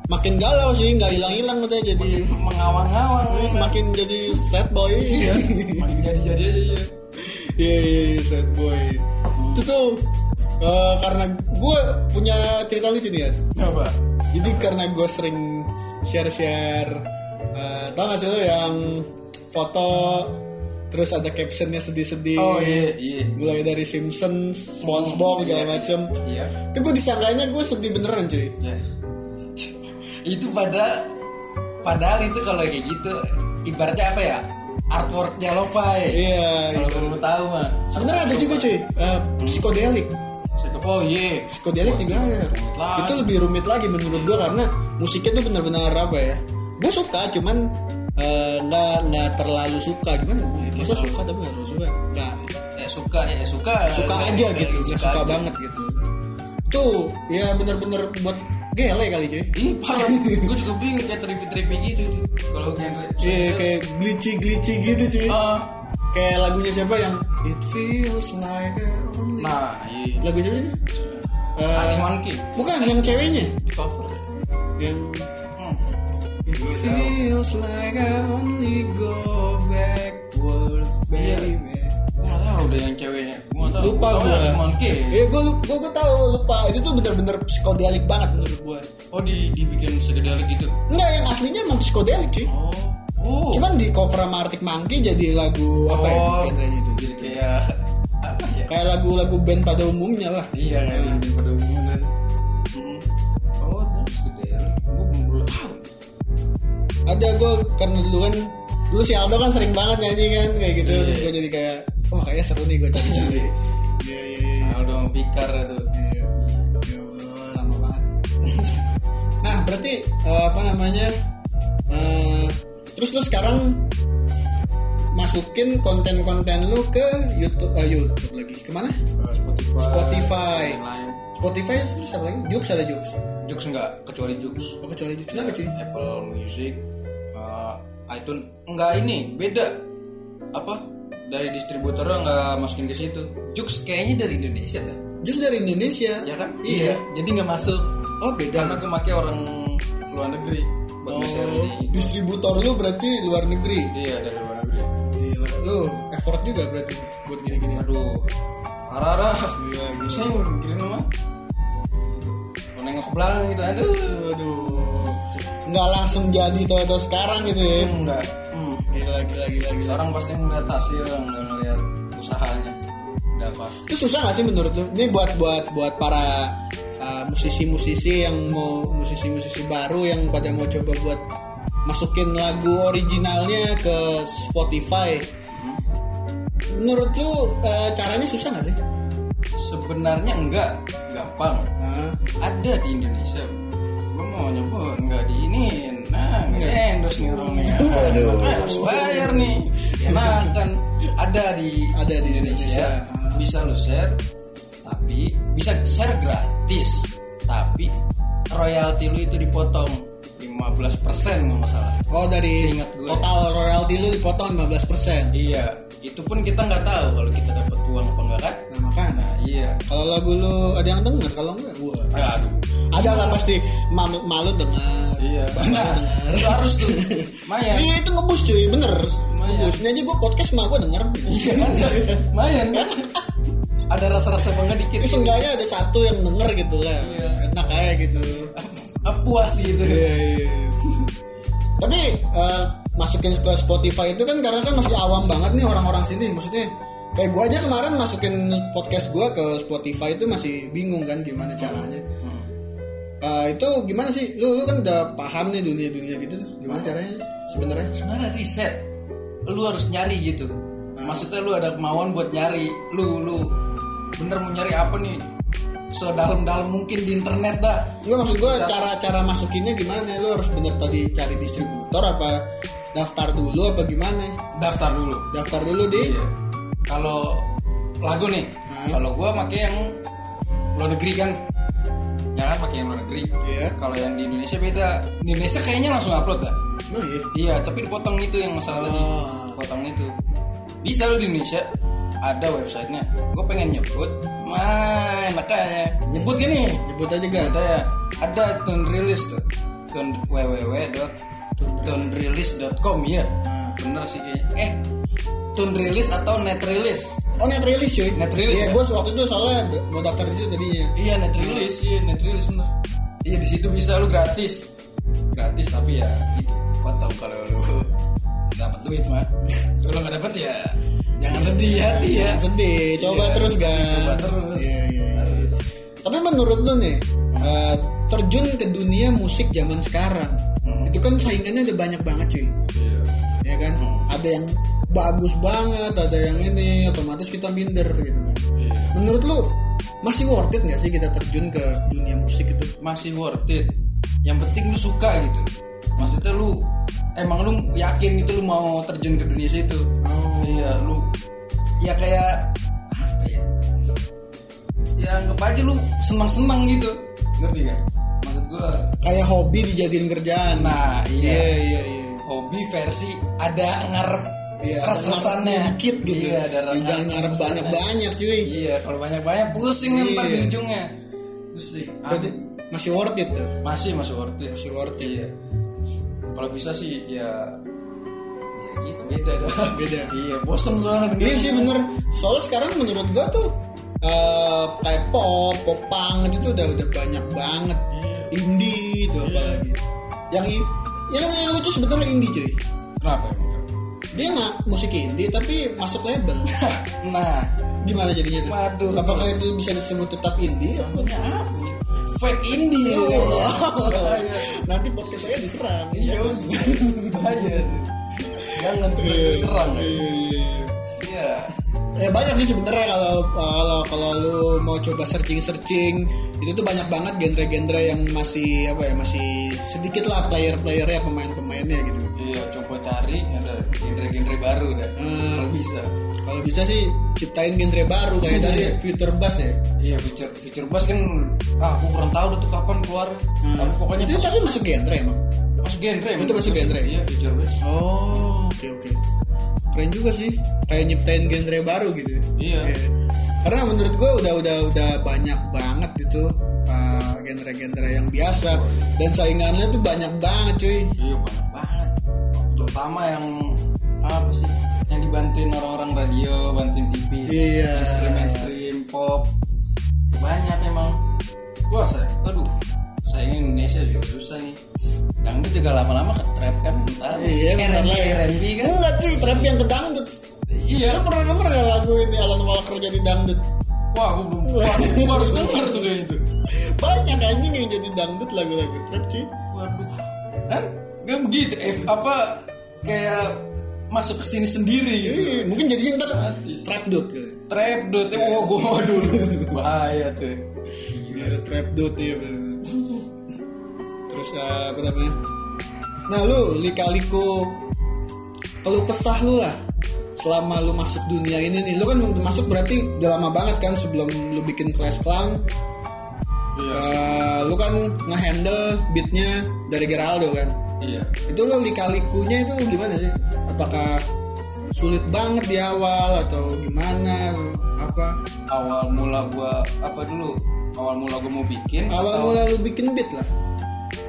makin galau sih, nggak hilang-hilang udah jadi mengawang-awang makin jadi sad boy. iya makin jadi-jadi aja iya Iya, sad boy. Itu tuh eh, karena gue punya cerita lucu nih ya. apa Jadi karena gue sering share-share, eh, tau gak sih lo yang foto terus ada captionnya sedih-sedih. oh iya iya Mulai dari Simpsons, SpongeBob Iya, segala macem. iya Itu gue disangkanya gue sedih beneran cuy. Ya. itu pada padahal itu kalau kayak gitu ibaratnya apa ya artworknya lo-fi Iya. kalau gitu. kamu tahu mah Sebenarnya ada juga cuy, eh, psikodelik. Oh iya Psikodelik juga ada. lagi. Itu lebih rumit lagi menurut gue karena musiknya tuh benar-benar apa ya? Gue suka, cuman eh, nggak nggak terlalu suka gimana? Masa suka tapi nggak terlalu suka? Nggak. ya suka ya suka Suka aja gitu, nggak suka aja. banget gitu. Tuh, ya bener-bener buat gele kali cuy. Ih parah, gue juga bingung kayak trippy-trippy gitu. Kalau genre Iya, kayak glitchy-glitchy gitu cuy. Ah, Kayak lagunya siapa yang It feels like a only. Nah, iya Lagu siapa sih? Eh, Arctic Monkey bukan yang ceweknya. di cover ya. Yang feels like I only go backwards, Iya. baby. Gue gak tau udah yang ceweknya tau Lupa Gua tau gue. Arctic Monkey Iya, gue gue tahu lupa. Itu tuh bener-bener psikodelik banget menurut gue. Oh di, dibikin segedelik gitu Enggak, yang aslinya emang psikodelik cuy. Oh Oh Cuman di cover sama Arctic Monkey jadi lagu apa ya Oh, genrenya itu? Jadi kayak Apa ya Kayak lagu-lagu band pada umumnya lah. Iya kayak yang pada umumnya Ada gue karena dulu kan dulu si Aldo kan sering banget nyanyi kan kayak gitu. Iya. Terus gue jadi kayak, wah kayaknya seru nih gue cari-cari. Iya iya iya. Aldo Pikar itu Iya. Ya Allah, lama banget. nah, berarti eh, apa namanya? eh, terus lu sekarang masukin konten-konten lu ke YouTube eh, YouTube lagi. Ke mana? Spotify Spotify. Spotify terus apa lagi? Jux ada Jux. Jux enggak kecuali Jux Oh, kecuali Jux kenapa cuy? Apple Music uh, iTunes enggak ini beda apa dari distributornya enggak masukin ke situ Jux kayaknya dari Indonesia dah Jux dari Indonesia. ya kan Iya. jadi nggak masuk Oh, beda. karena gue pakai orang luar negeri buat Oh, di distributor lu berarti luar negeri. iya dari luar negeri Gila, lu effort juga berarti buat gini-gini. aduh parah Gila, gila. saya mikirin mah mau nengok belakang gitu aduh Aduh. Nggak langsung jadi atau sekarang gitu ya. enggak hmm. Gila, gila, gila, gila. orang pasti ngeliat hasil nggak ngeliat usahanya udah pasti Itu susah gak sih menurut lu? Ini buat buat buat para uh, musisi-musisi yang mau musisi-musisi baru yang pada mau coba buat masukin lagu originalnya ke Spotify. Menurut lu uh, caranya susah nggak sih? Sebenarnya enggak, gampang. Nah, Ada di Indonesia. Endorse nih orang nih. Waduh. Makanya harus bayar nih. Enakan ada di Ada di Indonesia. Bisa lu share, tapi bisa share gratis. Tapi royalti lu itu dipotong 15% nggak masalah. oh dari Seingat gue. total royalti lu dipotong 15%. Iya, itu pun kita nggak tahu kalau kita dapat uang apa enggak kan. Nah, makanya Nah, iya. kalau lagu lu ada yang denger, kalau enggak gua. Aduh. Ada lah pasti malu, malu dengar. Iya, benar. Itu harus tuh. Maya. Iya itu ngebus cuy, bener. Ngebus. Ini aja gua podcast mah gua denger. Iya, lumayan kan? Ada rasa-rasa bangga dikit. Ini seenggaknya ada satu yang denger gitu lah. Iya. Enak aja gitu. Puas gitu. Iya, iya. Tapi eh, masukin ke Spotify itu kan karena kan masih awam banget nih orang-orang sini. Maksudnya kayak gua aja kemarin masukin podcast gua ke Spotify itu masih bingung kan gimana caranya. Eh, itu gimana sih? Lu lu kan udah paham nih dunia-dunia gitu tuh. Gimana caranya sebenarnya? Sebenarnya riset. Lu harus nyari gitu. Maksudnya lu ada kemauan buat nyari. Lu lu bener mau nyari apa nih? Sedalam-dalam mungkin di internet dah. Enggak maksud gue cara-cara masukinnya gimana? Lu harus bener tadi cari distributor apa daftar dulu apa gimana? Daftar dulu. Daftar dulu di Iya. Kalau lagu nih, kalau gua pakai yang luar negeri kan, kan pakai yang luar negeri. Iya. Kalau yang di Indonesia beda. Di Indonesia kayaknya langsung upload dah. Oh iya. Iya, tapi dipotong itu yang masalah tadi. Oh. Potong itu. Bisa lo di Indonesia ada websitenya. Gue pengen nyebut, main makanya nyebut gini. Nyebut aja gak? Ada ya, ada tune release tuh. Tune www.tunrelease.com ya. Bener sih kayaknya. Eh, tune release atau net release? Oh net release cuy. Net release, Iya, ya? gue waktu itu soalnya mau daftar di situ tadinya. Iya net release, iya net release bener. Iya di situ bisa lu gratis, gratis tapi ya itu potong kalau lu dapat duit mah. Kalau nggak dapat ya jangan sedih hati ya. Jangan sedih, coba Iya, terus gak? Coba terus. Iya, iya, iya. Harus. Tapi menurut lu nih, eh, terjun ke dunia musik zaman sekarang, Hmm. itu kan saingannya udah banyak banget cuy. Iya. ya kan Hmm. ada yang bagus banget ada yang ini otomatis kita minder gitu kan Iya. menurut lu masih worth it nggak sih kita terjun ke dunia musik itu Masih worth it. Yang penting lu suka gitu. Maksudnya lu emang lu yakin gitu lu mau terjun ke dunia situ. oh Iya, lu ya kayak apa ya? Ya anggap aja lu senang-senang gitu. Ngerti gak? Maksud gua kayak hobi dijadiin kerjaan Nah, iya. iya iya iya hobi versi ada ngarep Iya, res-resannya dikit gitu. Iya, Ya, jangan ngarep banyak-banyak cuy. Iya, kalau banyak-banyak pusing ntar di Iya. ujungnya. Pusing. Berarti masih worth it tuh. masih masih worth it. Masih worth it. Iya. Kalau bisa sih ya ya gitu beda dah. Beda. iya, bosen soalnya. Iya sih bener. Soalnya sekarang menurut gua tuh eh kayak pop, pop punk itu udah udah banyak banget. Iya. Indie itu apalagi. Yang yang yang lucu sebetulnya indie cuy. Kenapa? Dia nggak musik indie tapi masuk label. Nah, Gimana jadinya tuh? Waduh. Apakah itu bisa disebut tetap indie? namanya apa? Fake indie. Oh, ya. iya. Nanti podcast saya diserang. Iya, bahaya. Jangan tuh serang ya. Iya, iya, iya. Iya. Ya banyak sih sebenarnya kalau kalau kalau lu mau coba searching searching itu tuh banyak banget genre-genre yang masih apa ya masih sedikit lah player-playernya pemain-pemainnya gitu. Iya, coba cari ada genre-genre baru dah. Hmm. Kalau bisa. Kalau bisa sih ciptain genre baru kayak tadi Future Bass ya. Iya, feature feature bass kan ah aku kurang tahu tuh kapan keluar. Tapi pokoknya itu pas, tapi masuk genre emang. pas genre. Itu masuk genre? Iya, feature bass. Oh, oke oke. Keren juga sih. Kayak nyiptain genre baru gitu. Iya. Karena menurut gue udah udah udah banyak banget itu uh, genre-genre yang biasa dan saingannya tuh banyak banget cuy. Iya, banyak banget. Terutama yang apa sih? Yang dibantuin orang-orang radio, bantuin TV. Iya. Mainstream, mainstream, pop. Banyak emang. Wah, saya, aduh, saya ini Indonesia juga susah nih. Dangdut juga lama-lama ke trap kan, entar. Iya, R&B, lah ya. R&B kan. Enggak cuy, trap yang ke dangdut. Iya. Lu pernah denger gak lagu ini Alan Walker jadi dangdut? wah gue belum gue harus denger tuh kayak gitu banyak anjing yang jadi dangdut lagu-lagu trap cuy waduh kan nggak begitu eh, apa kayak masuk ke sini sendiri gitu Iya, mungkin jadinya ntar trap dot trap dot eh, wah gue waduh bahaya tuh Iya, trap dot ya. Terus uh, apa namanya? Nah lu lika-liku kalau kesah lu lah. Selama lu masuk dunia ini nih lu kan masuk berarti udah lama banget kan sebelum lu bikin Clash Clown iya Eh, lu kan ngehandle beatnya dari Geraldo kan? Iya. Itu lo lika-likunya itu gimana sih? Apakah sulit banget di awal atau gimana? Apa? Awal mula gua apa dulu? Awal mula gua mau bikin awal atau mula lu bikin beat lah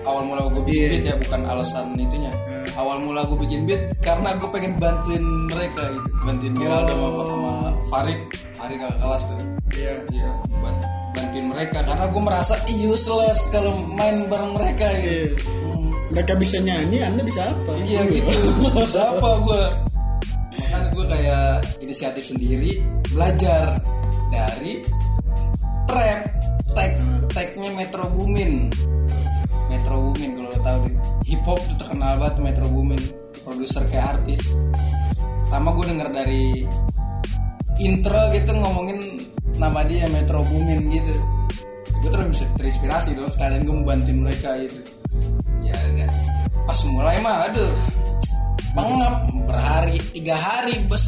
awal mula gua bikin Iya. beat ya bukan alasan itunya Hmm. awal mula gua bikin beat karena gua pengen bantuin mereka gitu bantuin Geraldo Oh. sama, sama Farid Farid kakak kelas tuh iya iya ban- bantuin mereka karena gua merasa useless kalau main bareng mereka gitu Iya. Hmm. mereka bisa nyanyi anda bisa apa Iya gitu. Bisa apa gue? Makanya gue kayak inisiatif sendiri belajar dari trap tag tagnya Metro Boomin. Metro Boomin kalau lo tahu deh. Hip hop tuh terkenal banget Metro Boomin. Produser kayak artis. Pertama gue denger dari intro gitu ngomongin nama dia Metro Boomin gitu. Gue terus terinspirasi dong sekalian gue mau bantuin mereka gitu ya ada. pas mulai mah aduh pengap berhari tiga hari bos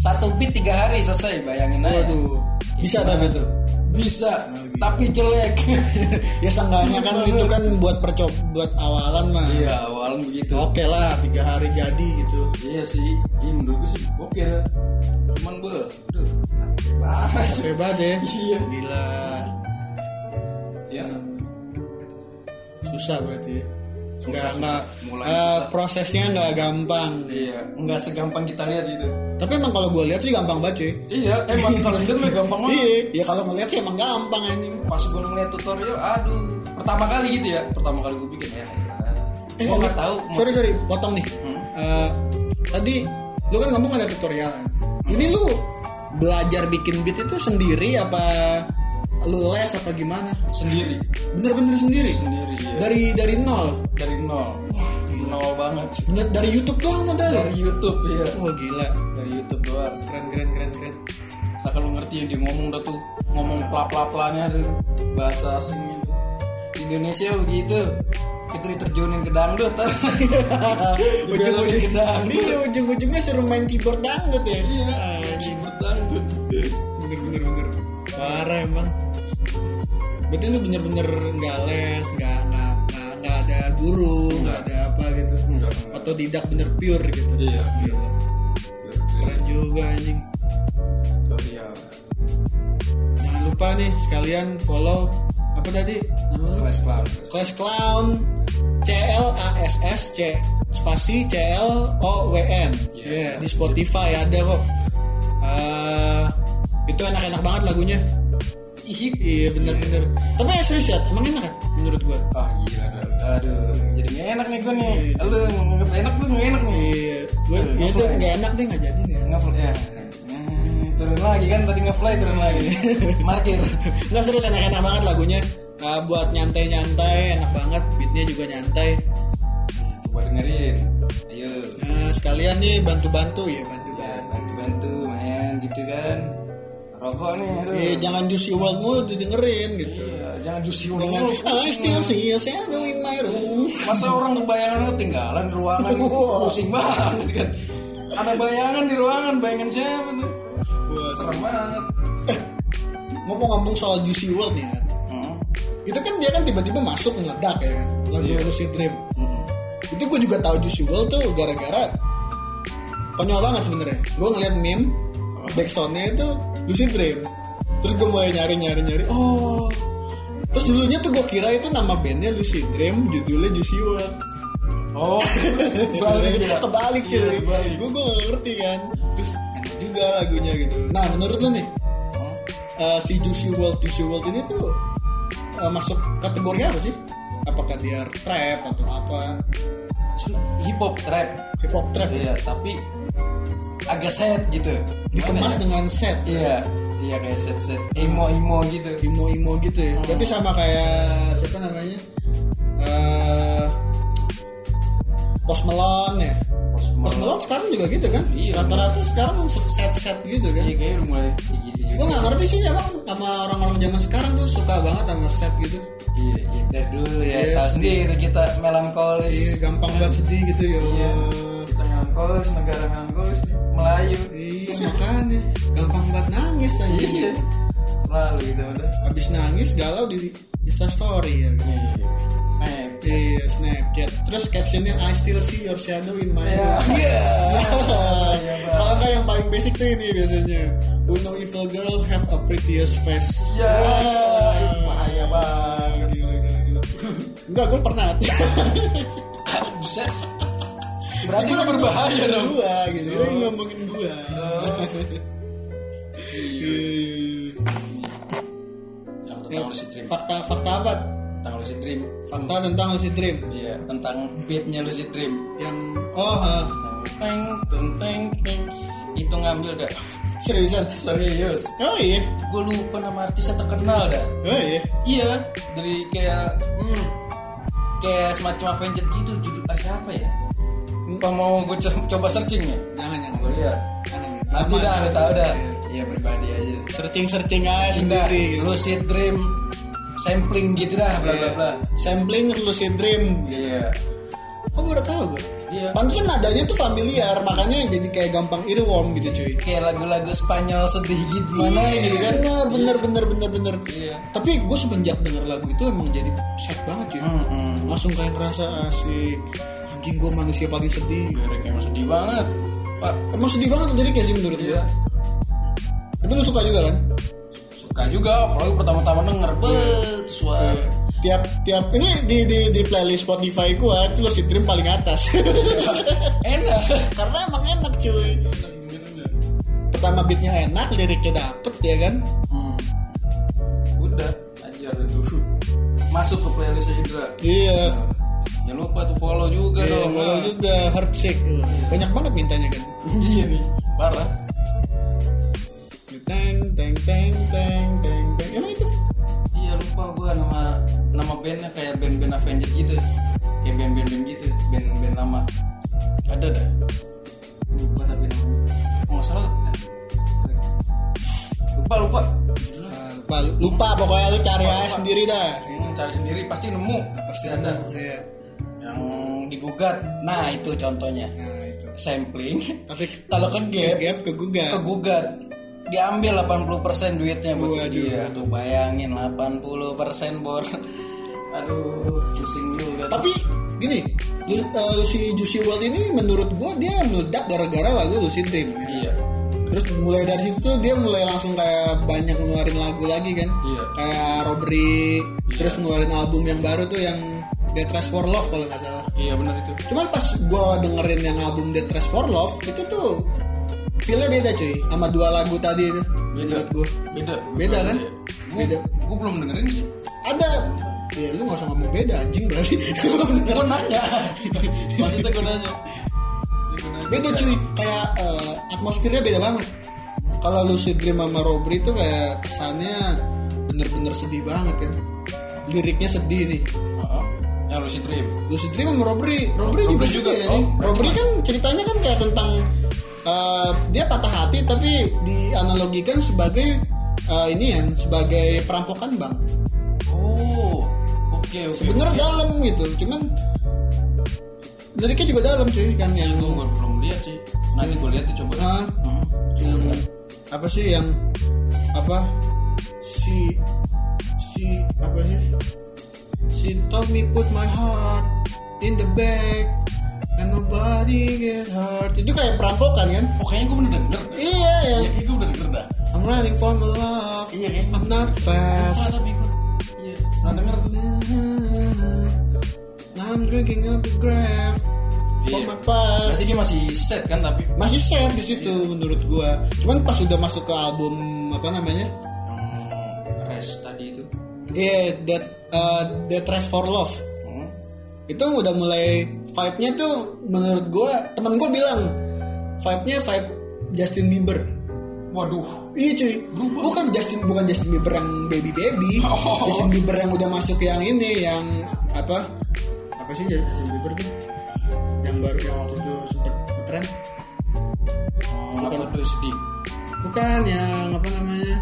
satu beat tiga hari selesai bayangin aja waduh bisa tapi tuh bisa tapi jelek. Ya seenggaknya kan itu kan buat percop buat awalan mah. Iya awalnya begitu. Oke lah tiga hari jadi gitu. Iya sih iya menurut gue sih oke dah cuman gue aduh capek banget. Ya? Iya. gila. Ya susah berarti ya. Susah, nggak susah. Mulai susah. prosesnya nggak gampang. Iya. Nggak segampang kita lihat gitu. Tapi emang kalau gue lihat sih gampang banget cuy. Iya emang kalau lihat mah gampang banget. Iya ya kalau ngeliat sih emang gampang anjing. Pas gue ngeliat tutorial aduh pertama kali gitu ya. Pertama kali gue bikin ya Eh, gue nggak tahu. sorry sorry potong nih. Eh, tadi lu kan ngomong ada tutorial. Kan ini lu belajar bikin beat itu sendiri apa lu les apa gimana? Sendiri. Bener-bener sendiri? Sendiri ya. dari dari nol? Dari nol. Nol banget. Bener dari YouTube doang modal dari YouTube ya oh gila. Dari YouTube doang. Keren keren keren keren. Saya kalau ngerti yang dia ngomong dah tuh ngomong pla pla planya bahasa asingnya di Indonesia begitu. Kita diterjunin ke dangdut. Dibelokin ke dangdut. Iya ujung-ujungnya suruh main keyboard dangdut ya? Iya keyboard dangdut. Bener bener bener. Parah emang berarti lu bener-bener nggak les nggak nggak nggak ada guru nggak ada apa gitu. Enggak, enggak. atau tidak bener pure gitu. Iya. Gila. keren juga anjing. Tutorial jangan lupa nih sekalian follow apa tadi nama lu? Clash Clown. Clash Clown. C L A S S C spasi C L O W N. Iya. yeah, di Spotify ada kok. Eh, itu enak-enak banget lagunya Ih, iya bener-bener. Tapi ya serius ya emang enak kan menurut gua? Ah gila aduh jadi nggak enak nih gue nih. Lu nggak enak lu nggak enak nih. Iya. Gue Iya, iya ngefly. nggak enak deh nggak jadi nggak nggak ya. Hmm, turun lagi kan tadi nge-fly turun lagi. Markir nggak serius enak-enak banget lagunya. Nah, buat nyantai-nyantai enak banget beatnya juga nyantai. Coba dengerin. Ayo. Nah sekalian nih bantu-bantu ya bantu ya bantu-bantu main gitu kan rokok nih aduh. Eh, jangan Juicy World mulu didengerin gitu. Iya, jangan juicy dengan mulu. I still see a shadow in my room masa orang kebayangan ketinggalan ruangan. Pusing banget kan. Ada bayangan di ruangan bayangan siapa tuh? Wah. serem banget. Ngomong-ngomong soal Juicy World nih kan Hmm. itu kan dia kan tiba-tiba masuk meledak ya kan? Lagu Iya. Lucid Dream. Hmm. itu gue juga tahu Juicy World tuh gara-gara konyol banget sebenarnya. Gue ngeliat meme backsoundnya itu Lucid Dream terus gue mulai nyari nyari nyari. Oh. Terus dulunya tuh gue kira itu nama bandnya Lucid Dream judulnya Juicy World. Oh. Balik ya? Kebalik cuy. Iya, kebalik. gue gue gak ngerti kan. Terus enak juga lagunya gitu. Nah menurut lo nih Hmm. eh, si Juicy World Juicy World ini tuh eh, masuk kategori apa sih? Apakah dia trap atau apa? Hip hop trap. Hip hop trap. Iya tapi agak sad gitu dikemas ya? dengan set Iya, iya kayak set-set emo-emo gitu. imo-imo gitu ya. Berarti sama kayak siapa namanya? Eh Post Malone ya. Post Post Malone. Malone sekarang juga gitu kan? Iya. Rata-rata sekarang set-set gitu kan. Iya kayaknya udah mulai kayak gitu juga. Gue gak ngerti sih emang sama orang-orang zaman sekarang tuh suka banget sama set gitu. Iya, iya dari dulu ya. Iya, Tahu sendiri kita melankolis. Iya, gampang banget sedih gitu ya. Iya. Melankolis, negara melankolis, Melayu. Iya, makanya gampang banget nangis aja. Iya. Selalu gitu udah. Habis nangis galau di Insta story ya. Iya. Snap. Iya, Snapchat. Terus captionnya I still see your shadow in my Iya. Iya. Iya. Kalau nggak yang paling basic tuh ini biasanya. Know evil girl have a prettiest face. Ya, Wah. bahaya banget. Gila, gila, gila. Enggak, gue pernah. Buset. Berarti lu berbahaya dong. Gua gitu. Dia ngomongin gua. Iya. Iya. Yang Ya, tentang lucid dream. fakta fakta apa? Tentang lucid dream. Fakta tentang lucid dream Iya, tentang beatnya lucid dream. yang oh ha, Teng, teng, teng, teng. Itu ngambil dah. seriusan. Serius. Oh iya. Gue lupa nama artisnya terkenal dah. Oh iya. Iya, dari kayak hmm, kayak semacam Avenged gitu judul ah, siapa ya? Apa mau gue co- coba searching ya? Jangan jangan. Gue lihat. Nanti Lama. dah, lu tahu dah. Iya. Iya pribadi aja. Searching searching aja Indah, sendiri. Gitu. lucid dream, sampling gitu dah, bla bla Iya. bla. Sampling lucid dream. Iya, Oh baru tahu gue. iya. Pantesan nadanya tuh familiar, makanya jadi kayak gampang earworm gitu cuy. Kayak lagu-lagu Spanyol sedih gitu mana gitu kan? Bener, bener, bener, bener, bener. Iya. Tapi gue semenjak denger lagu itu emang jadi sad banget cuy. Hmm, hmm. Langsung kayak ngerasa asik. Anjing gue manusia paling sedih. Liriknya emang sedih banget, Pak. Emang sedih banget liriknya sih menurut gue. Iya. Tapi lu suka juga kan? Suka juga, apalagi pertama-tama denger, bet, suara. Tiap tiap ini di di di playlist Spotify gua itu Lucid Dream paling atas. Enak. Karena emang enak cuy. Pertama beatnya enak, liriknya dapet ya kan? Hmm. Udah, ajar itu. Masuk ke playlist Hidra. Iya. Jangan lupa tuh follow juga Iya, dong. kalau juga Heartsick Banyak banget mintanya kan. Iya nih, parah. Teng teng teng teng teng teng. Emang itu? Iya lupa gua nama nama bandnya kayak band-band Avenged gitu. Kayak band-band band gitu, band-band lama. Ada dah. Lupa tapi namanya. Oh, nggak salah. Lupa lupa. Ah, lupa, lupa pokoknya lu cari Lupa, aja lupa. sendiri dah. Hmm, cari sendiri pasti nemu. Pasti ada. Iya. Yang digugat. Nah itu contohnya. Nah itu. Sampling. Tapi Kalau ke gap, gap kegugat. kegugat diambil 80% duitnya buat Waduh. dia tuh bayangin 80% bor aduh pusing juga Tapi gini, lu, eh, si Juicy World ini menurut gua dia meledak gara-gara lagu Lucid Dream. ya. iya Terus mulai dari situ tuh dia mulai langsung kayak banyak ngeluarin lagu lagi kan. Iya. Kayak Robbery, terus ngeluarin album yang baru tuh yang Dead Trash for Love kalau nggak salah. iya benar itu Cuman pas gua dengerin yang album Dead Trash for Love itu tuh feelnya beda cuy sama dua lagu tadi itu. beda gua. beda Beda kan? gua, Beda. gua belum dengerin sih Ada Ya lu gak usah ngomong beda anjing berarti gua nanya maksudnya gua nanya. Beda cuy Kayak eh, atmosfernya beda banget Kalau Lucid Dream sama Robbery itu kayak kesannya Bener-bener sedih banget kan Liriknya sedih nih. Yang lucid dream Lucid Dream sama Robbery Robbery Robbery juga, juga. ya, Oh, Robbery kan ceritanya kan kayak tentang eh, Dia patah hati tapi dianalogikan sebagai eh, Ini ya Sebagai perampokan bank oh oke oke Sebenernya oke. dalam gitu Cuman Liriknya juga dalam cuy kan Iya, yang gua, gua belum lihat sih nanti gua lihat tuh coba Ah. Hmm. yang apa sih yang apa si si apa sih si told me put my heart in the bag and nobody get hurt. Itu kayak perampokan kan? Oh kayaknya gua bener denger iya ya Iya. Kayak gue udah denger dah. I'm running for my love. Iya kayaknya I'm not Lupa fast. Tapi gue Iya Nah denger. Tuh I'm drinking up the for Iya. my past. Berarti dia masih set kan tapi masih sad di situ menurut gua. Cuman pas udah masuk ke album apa namanya? Yang rest tadi itu. Iya, that uh, that Rest for Love. hmm. Itu udah mulai vibe-nya tuh menurut gua, temen gua bilang vibe-nya vibe Justin Bieber. waduh. Iya cuy, bukan Justin bukan Justin Bieber yang baby baby, Oh. Justin Bieber yang udah masuk yang ini yang apa? Apa sih Justin Bieber tuh? Yang baru yang waktu itu sempet ngetren oh, tuh sedih. Bukan yang apa namanya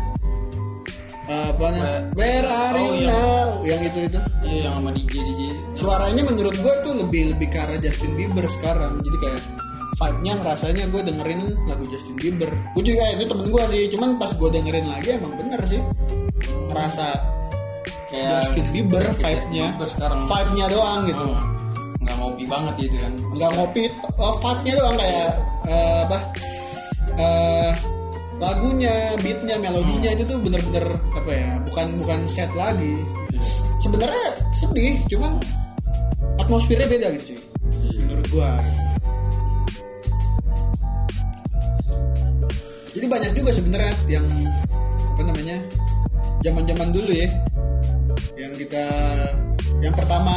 apa namanya Where- are Oh, you iya. now? Yang itu itu. Iya yang sama DJ DJ suaranya menurut gue tuh lebih lebih ke arah Justin Bieber sekarang. Jadi kayak vibe-nya rasanya gue dengerin lagu Justin Bieber. Gue juga itu temen gue sih. Cuman pas gue dengerin lagi emang bener sih. Kayak Justin Bieber vibe-nya. Vibe-nya doang gitu. Hmm, nggak ngopi banget gitu kan. Nggak ngopi oh, vibe-nya doang kayak eh, apa eh, lagunya beatnya melodinya itu tuh bener-bener apa ya bukan bukan set lagi. Sebenarnya sedih cuman atmosfernya beda gitu cuy. Menurut gua. Jadi banyak juga sebenarnya yang apa namanya zaman-zaman dulu ya. Yang kita yang pertama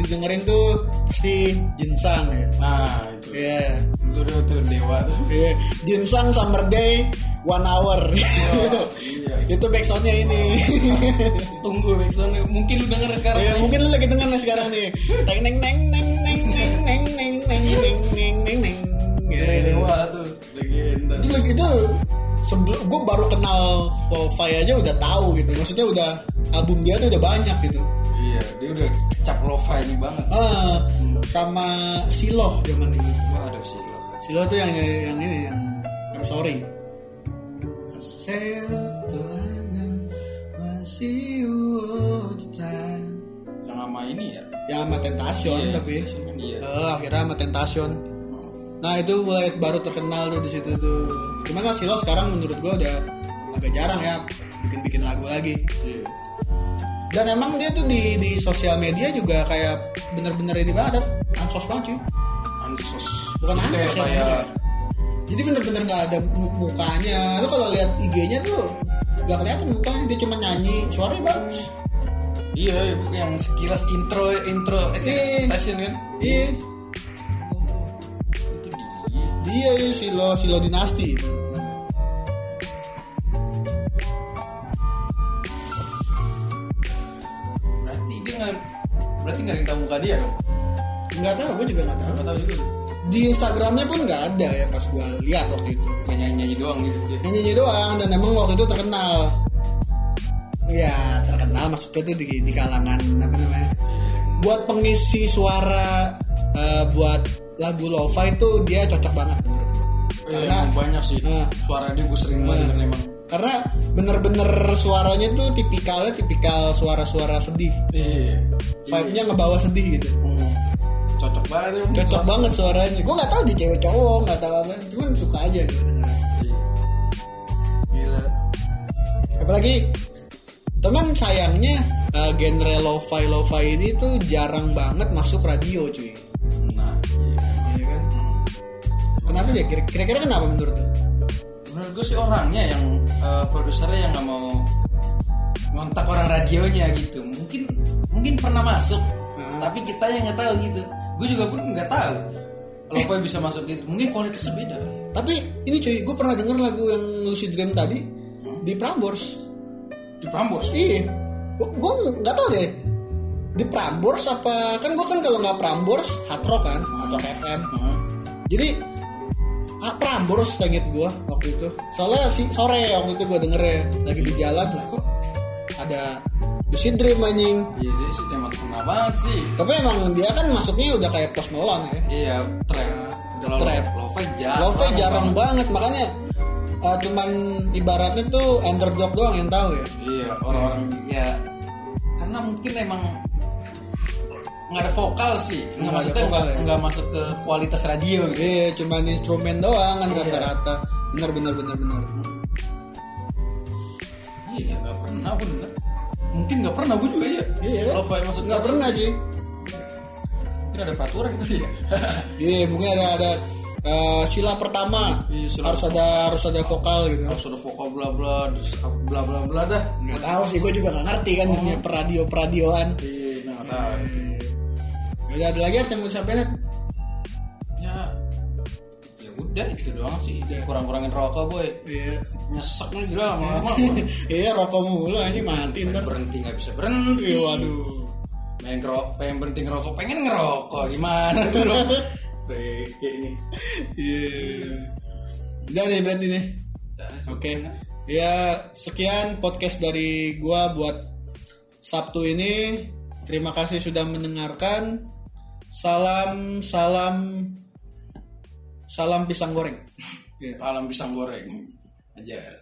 didengerin tuh pasti Jinsang ya. Nah itu. Iya. Dulu tuh, tuh dewa tuh. Iya, Jinsang Summer Day One Hour. Iya. Itu backsoundnya ini. Tunggu Backsound mungkin lu denger sekarang ya nih. mungkin lu lagi denger nih sekarang nih. Neng neng neng neng neng neng neng neng neng neng neng neng neng. Ya, itu dewa tuh legenda itu lagi itu sebelum gue baru kenal lo-fi aja udah tahu gitu. Maksudnya udah album dia tuh udah banyak gitu. Iya dia udah cap lo-fi ini banget. Ah sama Silo zaman itu waduh sih lo Silo tuh yang yang ini yang I'm sorry Masih hutan. yang sama ini ya? Yang sama Tentacion Iya, tapi. Kan iya. Eh, akhirnya sama Tentacion. Nah itu mulai baru terkenal tuh di situ tuh. Cuman kan Silo sekarang menurut gua udah agak jarang ya bikin bikin lagu lagi. Iya. Dan emang dia tuh di di sosial media juga kayak bener-bener ini banget ansos banget cuy. Ansos. Bukan ansos ya kayak jadi bener-bener nggak ada mu- mukanya. Lu kalau lihat IG-nya tuh nggak kelihatan mukanya. Dia cuma nyanyi. Suaranya bagus. Iya yang sekilas intro intro Iya. expression kan. Iya. Itu dia ya, Silo Silo dinasti. Berarti dia nggak berarti nggak ada yang tahu muka dia dong? Nggak tahu gue juga nggak tahu. Nggak tahu juga di Instagramnya pun nggak ada ya pas gue lihat waktu itu. Kayak nyanyi nyanyi doang gitu dia. Nyanyi doang dan emang waktu itu terkenal. Ya terkenal maksudnya tuh di, di kalangan apa namanya buat pengisi suara eh, buat lagu lo-fi tuh dia cocok banget menurut gue Iya, karena banyak sih. Eh. suara dia gue sering banget denger emang. karena bener-bener suaranya tuh tipikalnya tipikal suara-suara sedih. Iya. Vibe-nya ngebawa sedih gitu. Hmm. Emang. cocok banget suaranya. Gue nggak tahu di cewek cowok nggak tahu apa. Cuman suka aja. Gila. Apalagi teman sayangnya eh, genre lo-fi lo-fi ini tuh jarang banget masuk radio cuy. Nah iya. Iya kan? Kenapa ya? Kira- kira-kira kenapa menurut lu menurut gue sih orangnya yang eh, produsernya yang nggak mau ngontak orang radionya gitu. Mungkin mungkin pernah masuk Ah. tapi kita yang nggak tahu gitu gue juga pun nggak tahu lo bisa masuk gitu mungkin kualitasnya beda. Tapi ini cuy gue pernah denger lagu yang Lucid Dream tadi di Prambors. Di Prambors? Iya, gue nggak tahu deh. Di Prambors apa? Kan gue kan kalau nggak Prambors Hard Rock kan? Hard Rock FM. Heeh. Jadi ah, Prambors inget gue waktu itu. Soalnya si sore waktu itu gue denger ya lagi di jalan lah kok ada Lucid Dream anjing. iya dia sih tema terkenal banget sih Tapi emang dia kan masuknya udah kayak Post Malone ya. iya trap udah trap. lo-fi jarang Love jarang banget makanya ah, cuman ibaratnya tuh underdog doang yang tahu ya. iya orang-orang ya karena mungkin emang nggak ada vokal sih nggak vokal nggak ya. masuk ke kualitas radio gitu Iya, cuman instrumen doang kan Iya. rata-rata. Bener bener bener bener. iya nggak pernah denger mungkin nggak pernah gue juga ya Iya. lo-fi masuk Nggak pernah cuy. mungkin ada peraturan kali ya Iya, mungkin ada ada eh, sila pertama Iya, sila harus ada harus ada vokal gitu. harus ada vokal bla bla bla bla bla dah Nggak tahu sih, gue juga nggak ngerti kan dunia peradio peradioan. iya nggak tahu Udah ada lagi yang mau disampaikan? Ya ya udah udah itu doang sih kurang-kurangin rokok boy Iya. nyesek nih gila lama-lama Iya rokok mulu aja mati ntar. berhenti nggak bisa berhenti Iya, waduh. main ngerokok pengen berhenti ngerokok pengen ngerokok gimana tuh lo kayak ini Iya. Udah nih berarti nih. Oke. Ya, sekian podcast dari gua buat Sabtu ini. Terima kasih sudah mendengarkan. Salam salam salam pisang goreng. Iya. alam pisang goreng ajar